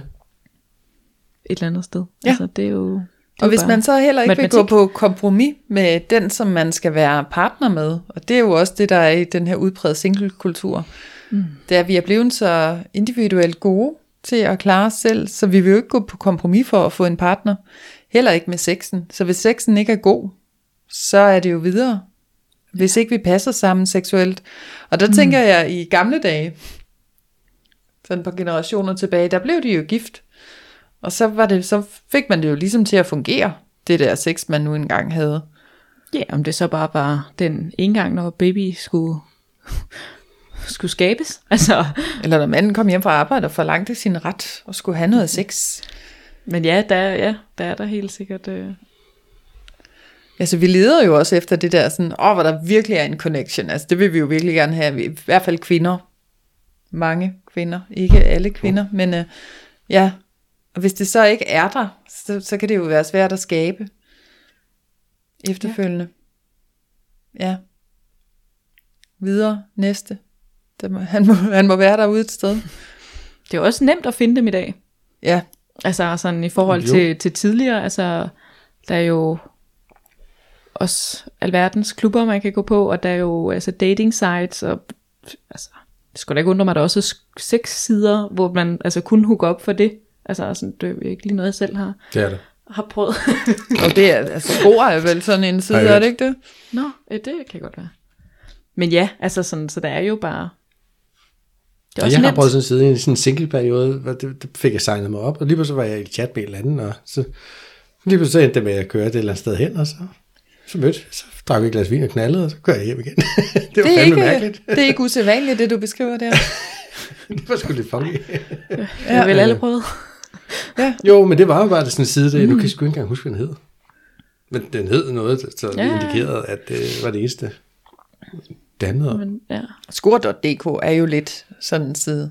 Et eller andet sted. Ja. Altså, det er jo... Det er Og hvis man så heller ikke vil gå matematik. på kompromis med den, som man skal være partner med, og det er jo også det, der er i den her udbredte singlekultur, mm. det er, at vi er blevet så individuelt gode til at klare os selv, så vi vil jo ikke gå på kompromis for at få en partner. Heller ikke med sexen. Så hvis sexen ikke er god, så er det jo videre. Hvis ikke vi passer sammen seksuelt. Og der mm. tænker jeg i gamle dage, sådan på generationer tilbage, der blev de jo gift. Og så, var det, så fik man det jo ligesom til at fungere, det der sex, man nu engang havde. Ja, om det så bare var den ene gang, når baby skulle, skulle skabes. Altså, Eller når manden kom hjem fra arbejde og forlangte sin ret og skulle have noget sex. Men ja, der, ja, der er der helt sikkert... Øh, Altså vi leder jo også efter det der sådan, åh, hvor der virkelig er en connection. Altså det vil vi jo virkelig gerne have, i hvert fald kvinder. Mange kvinder, ikke alle kvinder, men øh, ja. Og hvis det så ikke er der, så, så kan det jo være svært at skabe efterfølgende. Ja. Videre, næste. Der må, han, må, han må være derude et sted. det er også nemt at finde dem i dag. Ja, Altså sådan i forhold Jo. til, til tidligere, altså der er jo også alverdens klubber, man kan gå på, og der er jo altså dating sites, og altså, det skulle da ikke undre mig, at der også er sk- seks sider, hvor man altså kun hooker op for det. Altså sådan, det er jo ikke lige noget, jeg selv har, Det er det. har prøvet. og det er, altså skor er vel sådan en side, jeg er det ikke det? Nå, øh, det kan godt være. Men ja, altså sådan, så der er jo bare... Det er også jeg har prøvet sådan en side i sådan en single-periode, hvor det, det fik jeg signet mig op, og lige pludselig var jeg i chat med en eller anden, og så lige pludselig endte det med at køre det et eller andet sted hen, og så, så mødte så drak vi et glas vin og knaldede, og så kører jeg hjem igen. det var Det er, fandme ikke, mærkeligt. det er ikke usædvanligt, det du beskriver der. det var sgu lidt funky. Det har vel alle prøvet. Jo, men det var jo bare sådan en side, der, nu kan jeg sgu ikke engang huske, hvad den hed. Men den hed noget, så Ja, ja. ja. indikerede, at det var det eneste. Om. Men, ja. Skor.dk er jo lidt sådan en side.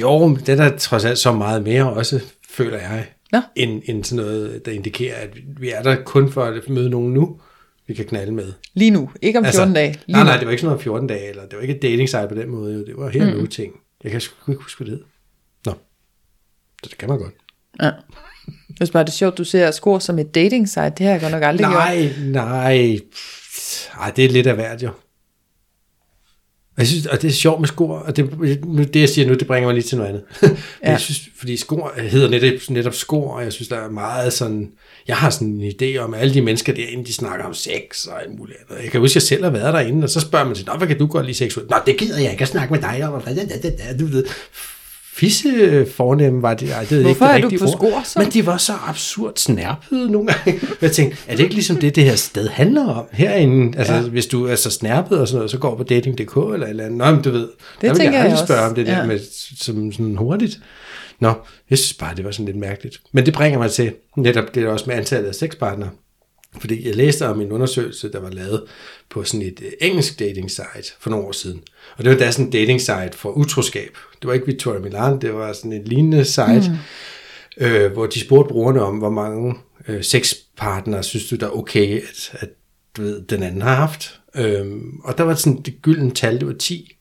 Jo, men det er der trods alt så meget mere også, føler jeg, Nå. end, end sådan noget, der indikerer, at vi er der kun for at møde nogen nu, vi kan knalde med. Lige nu, ikke om 14 dage. Lige nej, nu. nej, det var ikke sådan noget om 14 dage, eller det var ikke et dating site på den måde, jo. det var her mm. nu ting. Jeg kan sgu ikke huske, hvad det hed. Nå, så det kan man godt. Ja. Synes bare, det er sjovt, du ser skor som et dating site. Det har jeg godt nok aldrig gjort. Nej, nej. Ej, det er lidt af hvert, jo. Og Jeg synes, og det er sjovt med skor, og det, det jeg siger nu, det bringer mig lige til noget andet. ja. Jeg synes, fordi skor hedder netop, netop skor, og jeg synes, der er meget sådan, jeg har sådan en idé om, at alle de mennesker derinde, de snakker om sex og alt muligt andet. Jeg kan huske, at jeg selv har været derinde, og så spørger man Nå, hvad kan du godt lide seksuelt? Nå, det gider jeg ikke at snakke med dig om. Du ved, fisse fornemme var det, ej, det Hvorfor ikke er det du rigtige på ord. skor så? Men de var så absurd snærpede nogle gange. Jeg tænkte, er det ikke ligesom det, det her sted handler om herinde? Altså, ja. hvis du er så snærpet og sådan noget, så går på dating.dk eller et eller andet. Nå, men du ved, det der vil tænker jeg jeg også. spørge om det der Ja. med som sådan hurtigt. Nå, jeg synes bare, det var sådan lidt mærkeligt. Men det bringer mig til netop det også med antallet af sexpartnere. Fordi jeg læste om en undersøgelse, der var lavet på sådan et øh, engelsk dating site for nogle år siden. Og det var da sådan et dating site for utroskab. Det var ikke Victoria Milan, det var sådan et lignende site, mm. øh, hvor de spurgte brugerne om, hvor mange øh, sexpartnere synes du, der er okay, at, at du ved, den anden har haft. Øhm, og der var sådan det gyldne tal, det var 10.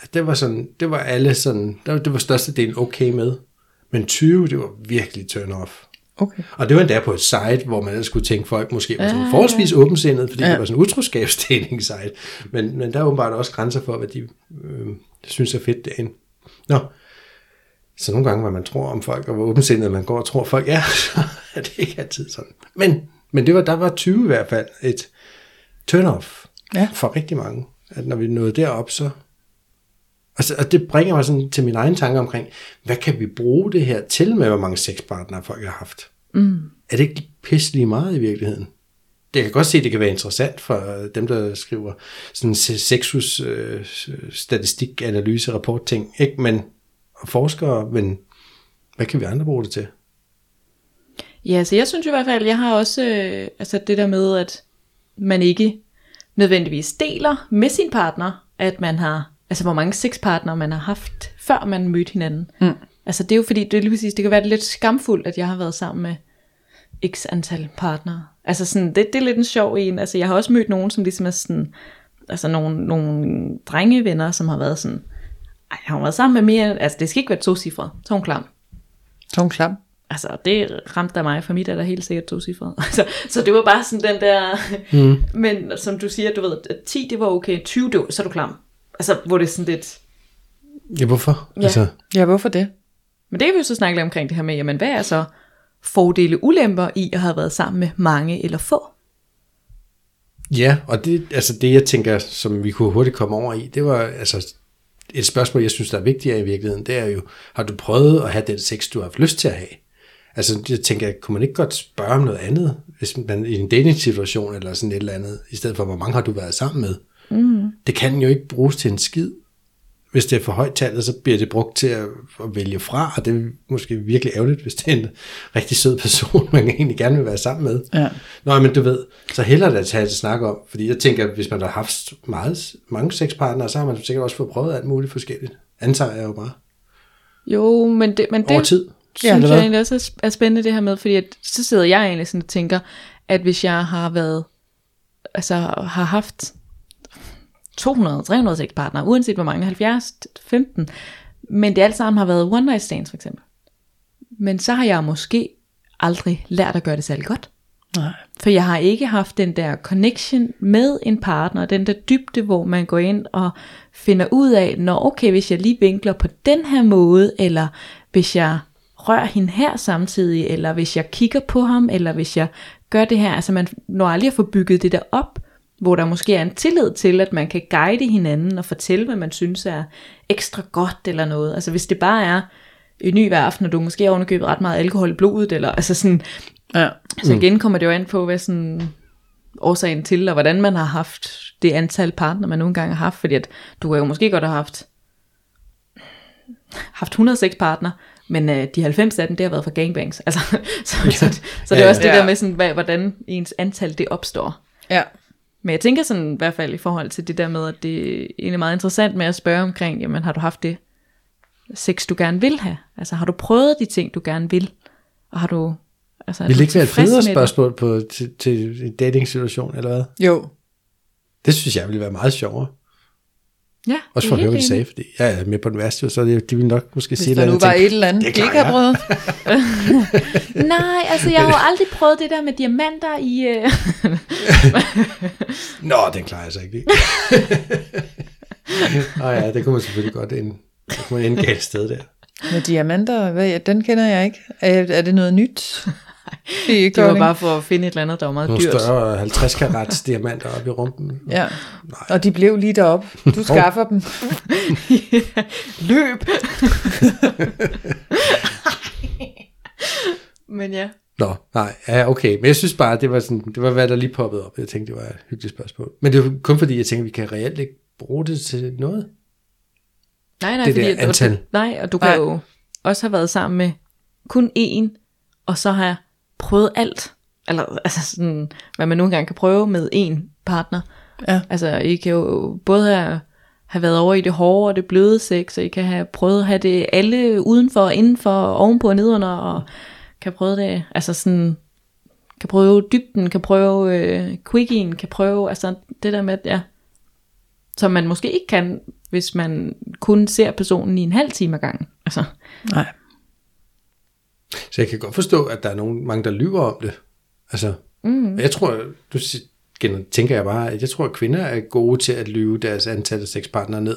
At det var sådan, det var alle sådan, det var, det var størstedelen okay med. Men 20, det var virkelig turn off. Okay. Og det var endda på et site, hvor man skulle tænke, folk måske var sådan forholdsvis åbensindet, fordi ja. det var sådan en utroskabsdating site. Men, men der er åbenbart også grænser for, hvad de øh, synes er fedt derinde. Nå, så nogle gange, hvor man tror om folk, og hvor åbensindet man går og tror folk er, så er det ikke altid sådan. Men, men det var, der var 20 i hvert fald et turn-off Ja. for rigtig mange. At når vi nåede derop, så... Altså, og det bringer mig sådan til min egen tanke omkring, hvad kan vi bruge det her til med, hvor mange sexpartnere folk har haft? Mm. Er det ikke pisselig meget i virkeligheden? Det kan godt se, at det kan være interessant for dem, der skriver sådan se- sexus øh, statistik, analyse, rapport ting, ikke? Men, og forskere, men hvad kan vi andre bruge det til? Ja, så jeg synes i hvert fald, jeg har også øh, altså det der med, at man ikke nødvendigvis deler med sin partner, at man har, altså hvor mange sexpartnere man har haft, før man mødte hinanden. Mm. Altså det er jo fordi, det lige præcis, det kan være lidt skamfuldt, at jeg har været sammen med x antal partnere. Altså sådan, det, det er lidt en sjov en. Altså jeg har også mødt nogen, som ligesom er sådan, altså nogle, nogle drengevenner, som har været sådan, ej, jeg har været sammen med mere, altså det skal ikke være to cifre, så hun klam. Så hun klam. Altså, det ramte der mig, for mit er der helt sikkert to cifre. Altså, så det var bare sådan den der... Mm. Men som du siger, du ved, at 10 det var okay, 20 det var, så er du klam. Altså, hvor det er sådan lidt... Ja, hvorfor? Ja. Altså, Ja, hvorfor det? Men det kan vi jo så snakke lidt omkring det her med, jamen hvad er så fordele ulemper i at have været sammen med mange eller få. Ja, og det, altså det jeg tænker, som vi kunne hurtigt komme over i, det var altså et spørgsmål, jeg synes, der er vigtigere i virkeligheden, det er jo, har du prøvet at have den sex, du har haft lyst til at have? Altså, jeg tænker, kunne man ikke godt spørge om noget andet, hvis man i en dating-situation eller sådan et eller andet, i stedet for, hvor mange har du været sammen med? Mm. Det kan jo ikke bruges til en skid. Hvis det er for højt tallet, så bliver det brugt til at, at vælge fra, og det er måske virkelig ærgerligt, hvis det er en rigtig sød person, man egentlig gerne vil være sammen med. Ja. Nå, men du ved, så hellere da tage et snak om, fordi jeg tænker, hvis man har haft meget, mange sexpartnere, så har man sikkert også fået prøvet alt muligt forskelligt. Antager jeg jo bare. Jo, men det, men det Over tid. synes eller jeg egentlig også er er spændende det her med, fordi at, så sidder jeg egentlig sådan og tænker, at hvis jeg har været, altså har haft 200, 300 sexpartnere, uanset hvor mange, 70, 15, men det alt sammen har været one night stands for eksempel. Men så har jeg måske aldrig lært at gøre det særlig godt. Nej. For jeg har ikke haft den der connection med en partner, den der dybde, hvor man går ind og finder ud af, når okay, hvis jeg lige vinkler på den her måde, eller hvis jeg rører hende her samtidig, eller hvis jeg kigger på ham, eller hvis jeg gør det her, altså man når aldrig at få bygget det der op, hvor der måske er en tillid til, at man kan guide hinanden og fortælle, hvad man synes er ekstra godt eller noget. Altså hvis det bare er en ny hver aften, og du måske har underkøbet ret meget alkohol i blodet, eller altså sådan, Ja. så igen kommer det jo an på, hvad sådan årsagen til, og hvordan man har haft det antal partner, man nogle gange har haft, fordi at du kan jo måske godt have haft haft 106 partner, men øh, de 90 af dem, det har været for gangbangs. Altså, så, så, så, så det er Ja, også det ja. der med, sådan, hvad, hvordan ens antal det opstår. Ja. Men jeg tænker sådan i hvert fald i forhold til det der med, at det er egentlig meget interessant med at spørge omkring, jamen har du haft det sex, du gerne vil have? Altså har du prøvet de ting, du gerne vil? Og har du... Altså, er Vil det ikke være et federe det? spørgsmål på, til, til en dating-situation, eller hvad? Jo. Det synes jeg ville være meget sjovere. Ja, Også for at er høre, hvad de sagde, fordi jeg er med på den værste, så det, de vil nok måske Hvis sige der et nu eller var et eller andet, det de klarer ikke har jeg. prøvet. Nej, altså jeg har jo aldrig prøvet det der med diamanter i... Øh... Nå, den klarer jeg så ikke. Nå ja, det kunne man selvfølgelig godt ende, det kunne man ende galt sted der. Med diamanter, hvad, den kender jeg ikke. Er, er det noget nyt? I Det var bare for at finde et eller andet, der var meget Nogle dyrt. større 50 karats diamanter op i rumpen. Ja. Og de blev lige deroppe. Du skaffer dem. Løb! Men ja. Nå, nej, ja, okay. Men jeg synes bare, det var, sådan, det var hvad der lige poppede op. Jeg tænkte, det var et hyggeligt spørgsmål. Men det var kun fordi, jeg tænkte, vi kan reelt ikke bruge det til noget. Nej, nej, Det fordi, der antal. Og, nej, og du kan Nej. jo også have været sammen med kun én, og så have prøvet alt. Eller altså sådan, hvad man nogle gange kan prøve med én partner. Ja. Altså, I kan jo både have, have været over i det hårde og det bløde sex, og I kan have prøvet at have det alle udenfor og indenfor, og ovenpå og nedenunder, og kan prøve det, altså sådan, kan prøve dybden, kan prøve øh, quickien, kan prøve, altså det der med, ja, som man måske ikke kan, hvis man kun ser personen i en halv time ad gangen. Altså, Nej. Så jeg kan godt forstå, at der er nogen, mange, der lyver om det. Altså, mm. jeg tror, du tænker jeg bare, at jeg tror, at kvinder er gode til at lyve deres antal af sexpartnere ned.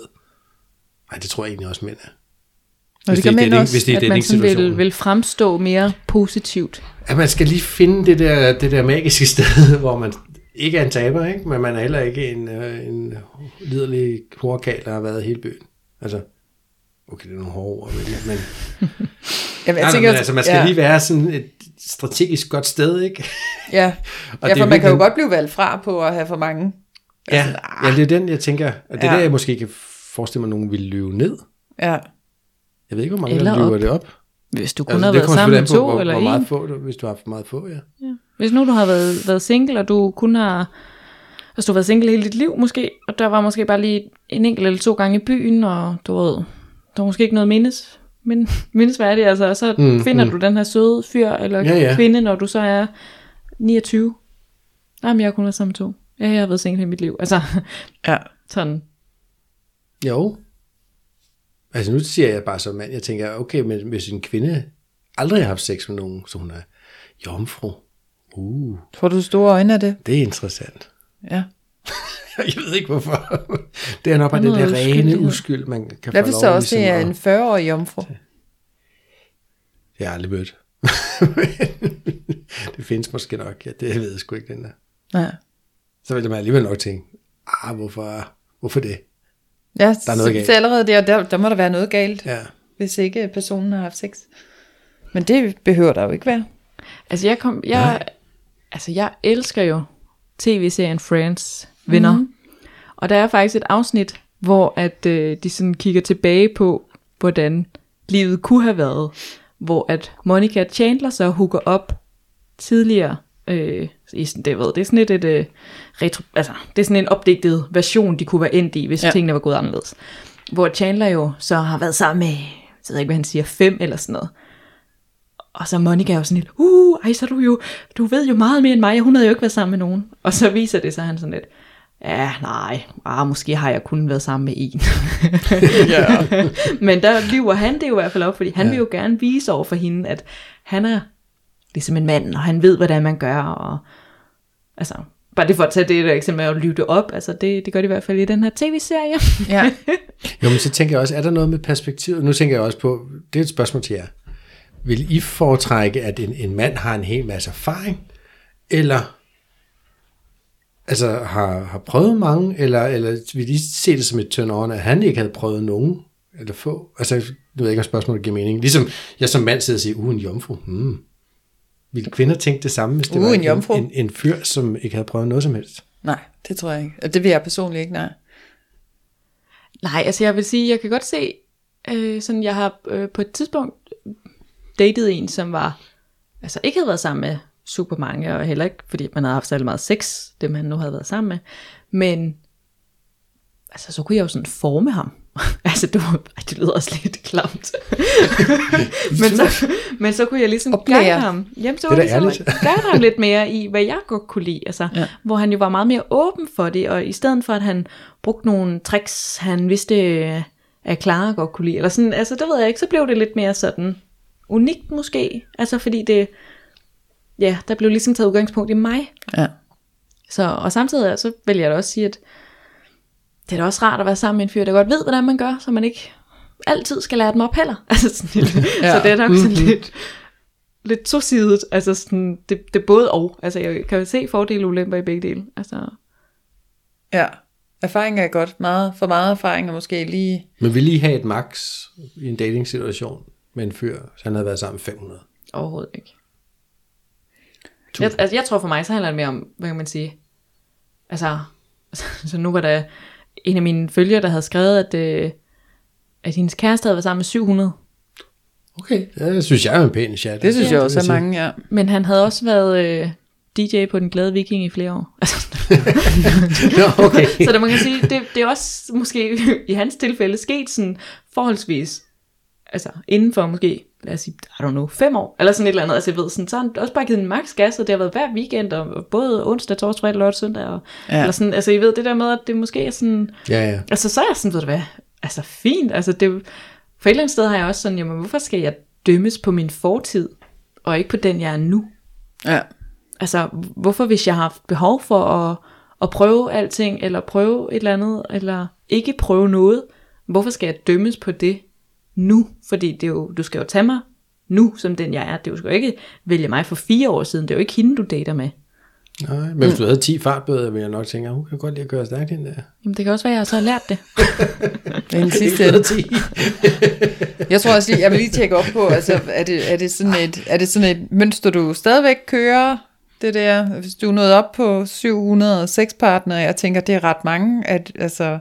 Nej, det tror jeg egentlig også mænd er. Og Hvis det det er dating- også. hvis det at man sådan vil, vil fremstå mere positivt. At man skal lige finde det der, det der magiske sted, hvor man ikke er en taber, ikke? men man er heller ikke en, øh, en liderlig horkal, der har været hele byen. Altså, okay, det er nogle hårde ord, men, men, Jamen, nej, nej, men altså, man skal ja, lige være sådan et strategisk godt sted, ikke? Ja, Og ja for man kan jo godt blive valgt fra på at have for mange. Ja, Altså, ja, det er den, jeg tænker. Og det er Ja. der, jeg måske kan forestille mig, at nogen vil løbe ned. Ja. Jeg ved ikke, hvor mange Eller der løber op. det op. Hvis du kun Altså, har været sammen med an på, to hvor, eller hvor meget en. få, du, hvis du har haft meget få, ja. Hvis nu du har været, været single, og du kun har... Altså du har været single hele dit liv måske, og der var måske bare lige en enkelt eller to gange i byen, og du ved, der var måske ikke noget mindes, men, mindesværdigt, altså, og så Mm, finder mm. du den her søde fyr eller Ja, ja. kvinde, når du så er 29. Jamen, jeg har kun været sammen med to. Ja, jeg har været single hele mit liv. Altså, Ja. sådan. Jo. Altså nu siger jeg bare som mand, jeg tænker, okay, men hvis en kvinde aldrig har haft sex med nogen, så hun er jomfru. Uh, Får du store øjne af det? det er interessant. Ja. Jeg ved ikke hvorfor. Det er nok bare det er der rene uskyld, man kan Hvad få lov så også det er ligesom en at- 40-årig jomfru? Jeg har aldrig mødt. det findes måske nok. Ja, det ved jeg sgu ikke, den der. Nej. Så vil man alligevel nok tænke, ah, hvorfor, hvorfor det? Ja, Der er noget så, galt. så allerede der, der, der må der være noget galt, Ja. hvis ikke personen har haft sex. Men det behøver der jo ikke være. Altså jeg kom, jeg, altså jeg elsker jo tv-serien Friends venner. Mm. Og der er faktisk et afsnit, hvor at øh, de sådan kigger tilbage på, hvordan livet kunne have været. Hvor at Monica Chandler så hooker op tidligere. Øh, i sådan, det, ved, det er sådan et, et øh, retro, altså, det er sådan en opdigtet version, de kunne være endt i, hvis Ja. tingene var gået anderledes. Hvor Chandler jo så har været sammen med, jeg ved ikke, hvad han siger, fem eller sådan noget. Og så er Monica jo sådan lidt, uh, ej, så er du jo, du ved jo meget mere end mig, hun havde jo ikke været sammen med nogen. Og så viser det sig, han sådan lidt, ja, nej, ah, måske har jeg kun været sammen med en. Ja. Men der lyver han det jo i hvert fald op, fordi han ja. vil jo gerne vise over for hende, at han er ligesom en mand, og han ved, hvordan man gør, og altså, bare det for at tage det der eksempel med at lyve det op, altså det, det gør de i hvert fald i den her tv-serie. ja. Jo, men så tænker jeg også, er der noget med perspektivet? Nu tænker jeg også på, det er et spørgsmål til jer. Vil I foretrække, at en, en mand har en hel masse erfaring, eller altså har, har prøvet mange, eller, eller vil I se det som et turn on, at han ikke havde prøvet nogen, eller få? Altså, nu ved jeg ikke, om spørgsmålet giver mening. Ligesom jeg som mand sidder og siger, uh, en jomfru. Hmm. Vil kvinder tænke det samme, hvis det Uh, var en jomfru. en, en fyr, som ikke havde prøvet noget som helst? Nej, det tror jeg ikke. Og det vil jeg personligt ikke, nej. Nej, altså jeg vil sige, jeg kan godt se, øh, sådan jeg har øh, på et tidspunkt datet en, som var, altså ikke havde været sammen med super mange, og heller ikke, fordi man havde haft særlig meget sex, det man nu havde været sammen med, men altså så kunne jeg jo sådan forme ham. altså det, var, ej, det lyder også lidt klamt. men, så, men så kunne jeg ligesom Oplære. guide ham. Jamen, så Det var da ligesom guide ham lidt mere i, hvad jeg godt kunne lide. Altså, Ja. Hvor han jo var meget mere åben for det, og i stedet for at han brugte nogle tricks, han vidste, at Clara godt kunne lide, eller sådan, altså det ved jeg ikke, så blev det lidt mere sådan unikt måske. Altså fordi det, ja, der blev ligesom taget udgangspunkt i mig. Ja. Så, og samtidig så vil jeg da også sige, at det er da også rart at være sammen med en fyr, der godt ved, hvordan man gør, så man ikke altid skal lære dem op heller. Altså sådan lidt, Ja. Så det er nok sådan lidt, lidt tosidigt. Altså sådan, det, det er både og. Altså jeg kan jo se fordele og ulemper i begge dele. Altså, ja. Erfaring er godt. Meget, for meget erfaring er måske lige... Men vil I have et max i en dating-situation med en fyr, så han havde været sammen 500? overhovedet ikke. Jeg, altså, jeg tror for mig, så handler det mere om, hvad kan man sige, altså, så nu var der en af mine følgere, der havde skrevet, at, øh, at hendes kæreste havde været sammen med 700. Okay, ja, det synes jeg er en pæn chat. Det synes Ja, jeg også er mange, ja. Men han havde også været øh, DJ på Den Glade Viking i flere år. Altså, Nå, okay. så det man kan sige, det, det er også måske i hans tilfælde sket sådan forholdsvis, altså inden for måske, lad os sige, I don't know, fem år, eller sådan et eller andet, altså jeg ved, sådan, så har han også bare givet en max gas, og det har været hver weekend, og både onsdag, torsdag, fredag, lørdag, søndag, og, Ja. eller sådan, altså I ved det der med, at det måske er sådan, Ja, ja. altså så er jeg sådan, ved du hvad, altså fint, altså det, for et eller andet sted har jeg også sådan, jamen hvorfor skal jeg dømmes på min fortid, og ikke på den, jeg er nu? Ja. Altså, hvorfor hvis jeg har haft behov for at, at prøve alting, eller prøve et eller andet, eller ikke prøve noget, hvorfor skal jeg dømmes på det nu? Fordi det er jo, du skal jo tage mig nu, som den jeg er. Det er jo skal jo ikke vælge mig for fire år siden. Det er jo ikke hende, du dater med. Nej, men hvis du havde 10 fartbøder, ville jeg nok tænke, at hun kan godt lide at køre stærkt ind der. Jamen, det kan også være, at jeg så har lært det. Den sidste, Ikke 10. jeg tror også lige, jeg vil lige tjekke op på, altså, er det, er det, sådan, et, er det sådan et mønster, du stadigvæk kører? Det der, hvis du er nået op på 706 partnere, jeg tænker, det er ret mange. At, altså,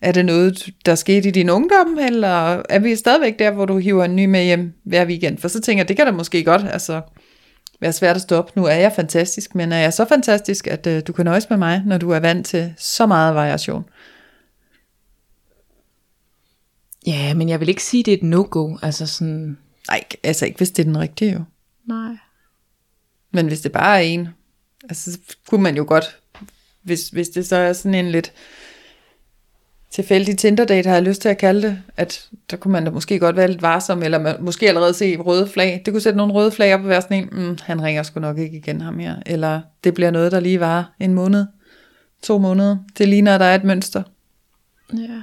er det noget, der skete i din ungdom, eller er vi stadigvæk der, hvor du hiver en ny med hjem hver weekend? For så tænker jeg, det kan da måske godt altså, være svært at stoppe. Nu er jeg fantastisk, men er jeg så fantastisk, at uh, du kan nøjes med mig, når du er vant til så meget variation? Ja, men jeg vil ikke sige, det er et no-go. Altså sådan, Nej, altså ikke hvis det er den rigtige jo. nej. Men hvis det bare er en, altså så kunne man jo godt, hvis, hvis det så er sådan en lidt tilfældig Tinder-date, har jeg lyst til at kalde det, at der kunne man da måske godt være lidt varsom, eller man, måske allerede se røde flag. Det kunne sætte nogle røde flag op på hver sådan en, mm, han ringer sgu nok ikke igen ham her. Eller det bliver noget, der lige var en måned, to måneder. Det ligner, at der er et mønster. Ja.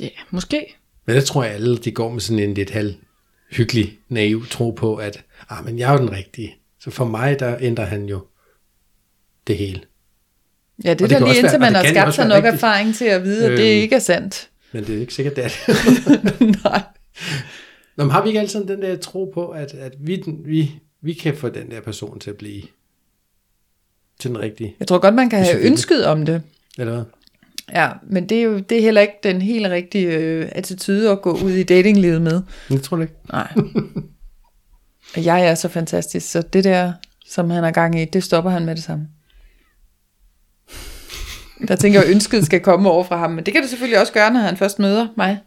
Ja, måske. Men der tror jeg alle, de går med sådan en lidt halv hyggelig, naiv tro på, at ah, men jeg er jo den rigtige. Så for mig, der ændrer han jo det hele. Ja, det Og er det kan lige indtil man har skabt sig nok rigtigt. erfaring til at vide, at det Øhm. ikke er sandt. Men det er ikke sikkert, det er det. Nej. Nå, men har vi ikke altid den der tro på, at, at vi, vi, vi kan få den der person til at blive til den rigtige? Jeg tror godt, man kan have ønsket om det. Eller hvad? Ja, men det er jo det er heller ikke den helt rigtige øh, attitude at gå ud i datinglivet med. Det tror jeg ikke. Nej. Og jeg er så fantastisk, så det der, som han har gang i, det stopper han med det samme. Der tænker jeg, at ønsket skal komme over fra ham, men det kan det selvfølgelig også gøre, når han først møder mig.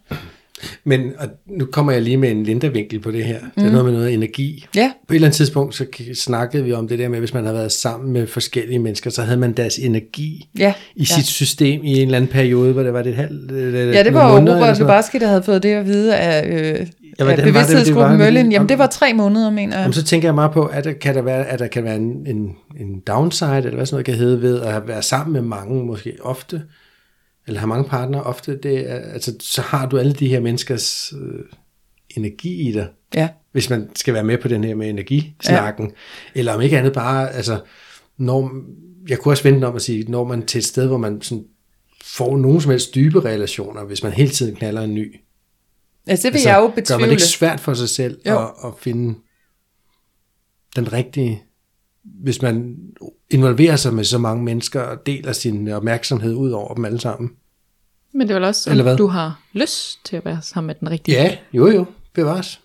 Men og nu kommer jeg lige med en lindervinkel på det her. Det Mm. er noget med noget energi. Ja, På et eller andet tidspunkt, så snakkede vi om det der med, hvis man havde været sammen med forskellige mennesker, så havde man deres energi ja. i ja. sit system i en eller anden periode, hvor det var det et halvt... Ja, det var jo Robert Lubarski, der havde fået det at vide af, øh, Ja, af det, bevidsthedsgruppen det var? Møllen. Jamen, det var tre måneder, mener jeg. Jamen, så tænker jeg meget på, at der kan der være, at der kan være en, en, en downside, eller hvad sådan noget kan hedde, ved at være sammen med mange, måske ofte, eller have mange partnere ofte, det er, altså, så har du alle de her menneskers øh, energi i dig, Ja, hvis man skal være med på den her med energisnakken, ja. eller om ikke andet bare, altså, når, jeg kunne også vente om at sige, når man til et sted, hvor man sådan får nogen som helst dybe relationer, hvis man hele tiden knaller en ny. Altså det vil Altså, jeg jo Gør man betvivle. det ikke svært for sig selv Jo. at, at finde den rigtige, hvis man involverer sig med så mange mennesker og deler sin opmærksomhed ud over dem alle sammen? Men det er vel også, Eller hvad? du har lyst til at være sammen med den rigtige. Ja, jo jo, bevares.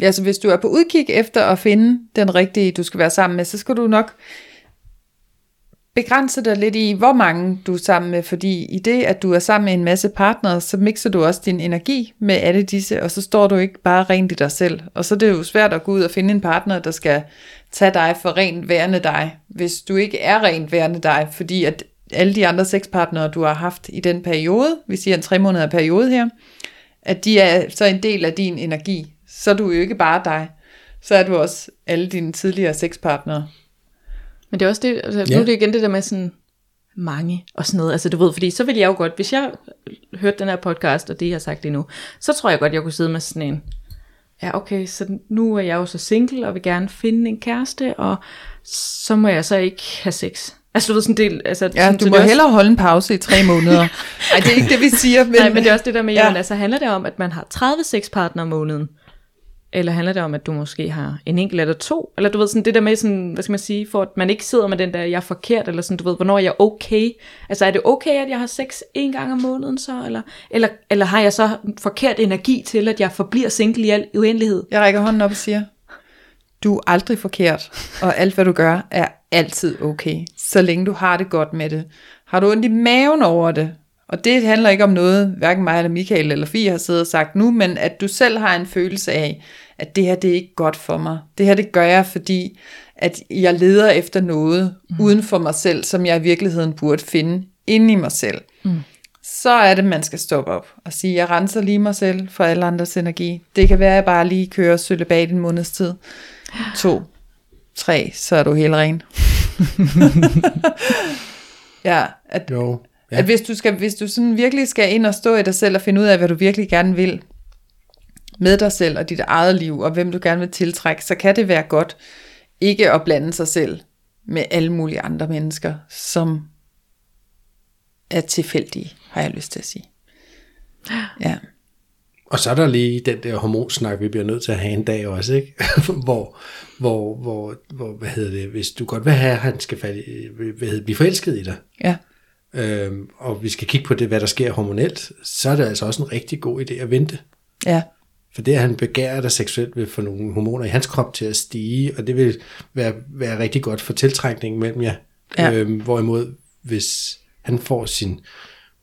Ja, så hvis du er på udkig efter at finde den rigtige, du skal være sammen med, så skal du nok begrænse dig lidt i, hvor mange du er sammen med, fordi i det, at du er sammen med en masse partnere, så mixer du også din energi med alle disse, og så står du ikke bare rent i dig selv. Og så er det jo svært at gå ud og finde en partner, der skal tage dig for rent værende dig, hvis du ikke er rent værende dig, fordi at alle de andre sexpartnere, du har haft i den periode, vi siger en tre måneder periode her, at de er så en del af din energi. Så er du jo ikke bare dig. Så er du også alle dine tidligere sexpartnere. Men det er også det, altså, Ja. nu er det igen det der med sådan mange og sådan noget. Altså du ved, fordi så vil jeg jo godt, hvis jeg hørte den her podcast, og det jeg har sagt lige nu, så tror jeg godt, jeg kunne sidde med sådan en, ja okay, så nu er jeg jo så single, og vil gerne finde en kæreste, og så må jeg så ikke have sex. Altså du ved sådan del, altså, Ja, sådan, du så må også- hellere holde en pause i tre måneder. Ej, det er ikke det, vi siger. Men, Nej, men det er også det der med, Ja. jamen, altså handler det om, at man har 30 sexpartnere om måneden? Eller handler det om, at du måske har en enkelt eller to? Eller du ved, sådan det der med, sådan, hvad skal man sige, for at man ikke sidder med den der, jeg er forkert, eller sådan, du ved, hvornår er jeg okay? Altså er det okay, at jeg har sex en gang om måneden så? Eller, eller, eller har jeg så forkert energi til, at jeg forbliver single i al uendelighed? Jeg rækker hånden op og siger, du er aldrig forkert, og alt hvad du gør er altid okay, så længe du har det godt med det. Har du ondt i maven over det, og det handler ikke om noget, hverken mig eller Michael eller Fie har siddet og sagt nu, men at du selv har en følelse af, at det her det er ikke godt for mig. Det her det gør jeg, fordi at jeg leder efter noget mm. uden for mig selv, som jeg i virkeligheden burde finde inde i mig selv. Mm. Så er det, man skal stoppe op og sige, jeg renser lige mig selv for alle andres energi. Det kan være, at jeg bare lige kører sølle en måneds tid. To, tre, så er du helt ren. ja, at, Jo. Ja. At hvis du, skal, hvis du sådan virkelig skal ind og stå i dig selv og finde ud af, hvad du virkelig gerne vil med dig selv og dit eget liv, og hvem du gerne vil tiltrække, så kan det være godt ikke at blande sig selv med alle mulige andre mennesker, som er tilfældige, har jeg lyst til at sige. Ja. Og så er der lige den der hormonsnak, vi bliver nødt til at have en dag også, ikke? hvor, hvor, hvor, hvor, hvad hedder det, hvis du godt vil have, at han skal falde, hvad hedder, blive forelsket i dig, Ja. Øhm, og vi skal kigge på det, hvad der sker hormonelt, så er det altså også en rigtig god idé at vente. Ja. For det, at han begærer dig seksuelt, vil få nogle hormoner i hans krop til at stige, og det vil være, være rigtig godt for tiltrækningen mellem jer. Ja. Øhm, hvorimod, hvis han får sin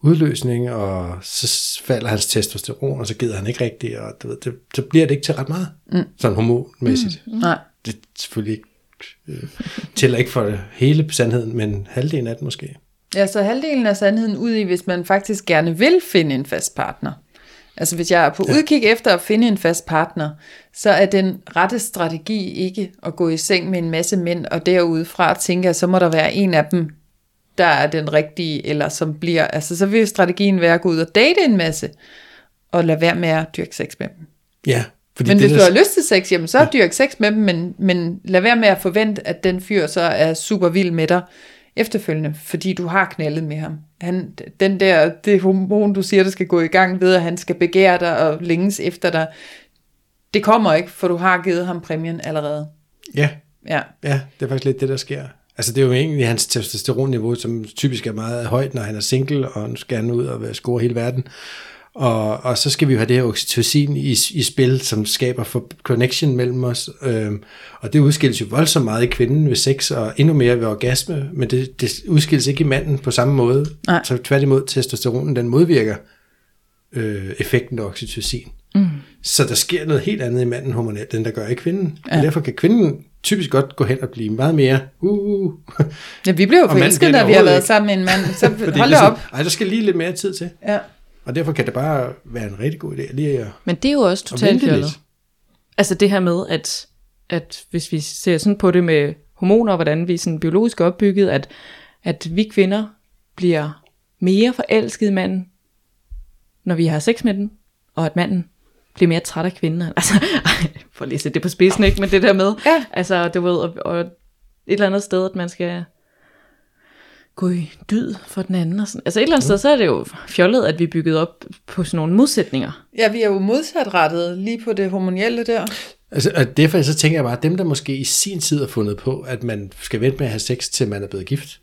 udløsning, og så falder hans testosteron, og så gider han ikke rigtigt, og du ved, det, så bliver det ikke til ret meget, mm. sådan hormonmæssigt. Mm. Nej. Det er selvfølgelig ikke, øh, tæller ikke for hele sandheden, men halvdelen af den måske. Ja, så halvdelen af sandheden ud i, hvis man faktisk gerne vil finde en fast partner. Altså hvis jeg er på ja. udkig efter at finde en fast partner, så er den rette strategi ikke at gå i seng med en masse mænd, og derudfra tænke, at så må der være en af dem, der er den rigtige, eller som bliver, altså så vil strategien være at gå ud og date en masse, og lade være med at dyrke sex med dem. Ja, Fordi Men det, hvis der- du har lyst til sex, jamen så ja. dyrk sex med dem, men, men lad være med at forvente, at den fyr så er super vild med dig efterfølgende, fordi du har knaldet med ham. Han, den der, det hormon, du siger, der skal gå i gang ved, at han skal begære dig og længes efter dig, det kommer ikke, for du har givet ham præmien allerede. Ja, Ja, ja, det er faktisk lidt det, der sker. Altså det er jo egentlig hans testosteronniveau, som typisk er meget højt, når han er single, og nu skal han ud og score hele verden. Og, og så skal vi jo have det her oxytocin i, i spil, som skaber for connection mellem os. Øhm, og det udskilles jo voldsomt meget i kvinden ved sex, og endnu mere ved orgasme, men det, det udskilles ikke i manden på samme måde. Nej. Så tværtimod, testosteronen, den modvirker øh, effekten af oxytocin. Mm. Så der sker noget helt andet i manden hormonelt, end der gør i kvinden. Ja. Og derfor kan kvinden typisk godt gå hen og blive meget mere, uh, ja vi bliver jo forelsket, når vi har været ikke. sammen med en mand. Så hold er op. sådan, Ej, der skal lige lidt mere tid til. Ja. Og derfor kan det bare være en rigtig god idé lige at, Men det er jo også totalt fjollet. Altså det her med, at, at hvis vi ser sådan på det med hormoner, hvordan vi er sådan biologisk opbygget, at, at vi kvinder bliver mere forelsket i manden, når vi har sex med den, og at manden bliver mere træt af kvinden. Altså, ej, for at sætte det på spidsen, ikke? Men det der med, Ja. altså, du ved, og, og et eller andet sted, at man skal gå i dyd for den anden. Og sådan. Altså et eller andet sted, så er det jo fjollet, at vi er bygget op på sådan nogle modsætninger. ja, vi er jo modsatrettet lige på det hormonelle der. Altså, og derfor så tænker jeg bare, at dem, der måske i sin tid har fundet på, at man skal vente med at have sex, til man er blevet gift,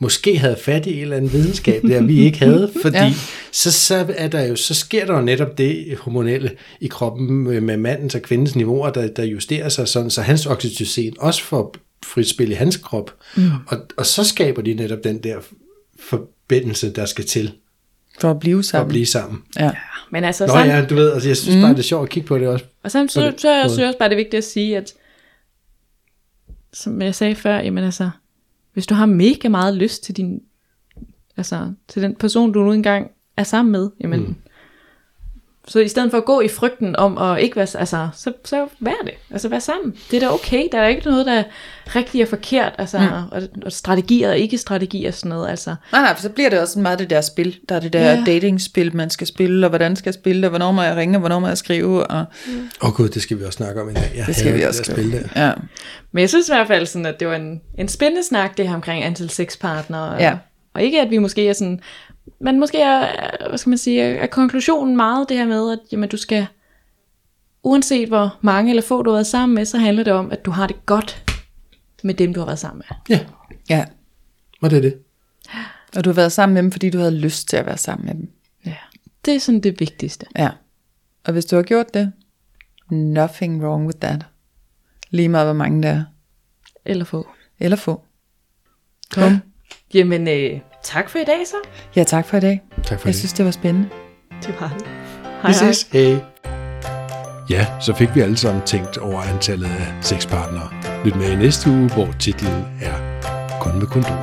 måske havde fat i en eller anden videnskab, der vi ikke havde, fordi ja. Så, så, er der jo, så sker der jo netop det hormonelle i kroppen med, med mandens og kvindens niveauer, der, der justerer sig sådan, så hans oxytocin også får frit spil i hans krop, mm. og, og så skaber de netop den der forbindelse, der skal til For at blive for at sammen. blive sammen. Ja. Men altså, Nå sådan, ja, du ved, altså jeg synes bare, det er sjovt at kigge på det også. Og så, På så, så jeg synes også bare, det er vigtigt at sige, at som jeg sagde før, jamen altså, hvis du har mega meget lyst til din, altså til den person, du nu engang er sammen med, jamen, mm. Så i stedet for at gå i frygten om at ikke være, altså, så, så vær det, altså vær sammen. Det er da okay, der er ikke noget, der er rigtigt og forkert, altså, mm. og, og strategier og ikke strategier og sådan noget, altså. Nej, nej, for så bliver det også meget det der spil. Der er det der Ja. datingspil, man skal spille, og hvordan skal jeg spille, og hvornår må jeg ringe, og hvornår må jeg skrive, og Åh oh, gud, det skal vi også snakke om i dag. Jeg det skal vi også spil der. Ja. Men jeg synes i hvert fald sådan, at det var en, en spændende snak, det her omkring antal sexpartnere. Ja. Og ikke at vi måske er sådan, men måske er, hvad skal man sige, er konklusionen meget det her med, at jamen, du skal, uanset hvor mange eller få du har været sammen med, så handler det om, at du har det godt med dem, du har været sammen med. Ja, ja. og det er det. Og du har været sammen med dem, fordi du havde lyst til at være sammen med dem. Ja. Det er sådan det vigtigste. Ja. Og hvis du har gjort det, nothing wrong with that. Lige meget, hvor mange der er. Eller få. Eller få. Kom. Jamen, øh, tak for i dag så. Ja, tak for i dag. Tak for Jeg det. synes, det var spændende. Det var det. Vi ses. Hej. Ja, så fik vi alle sammen tænkt over antallet af sexpartnere. Lyt med i næste uge, hvor titlen er Kun med kondom.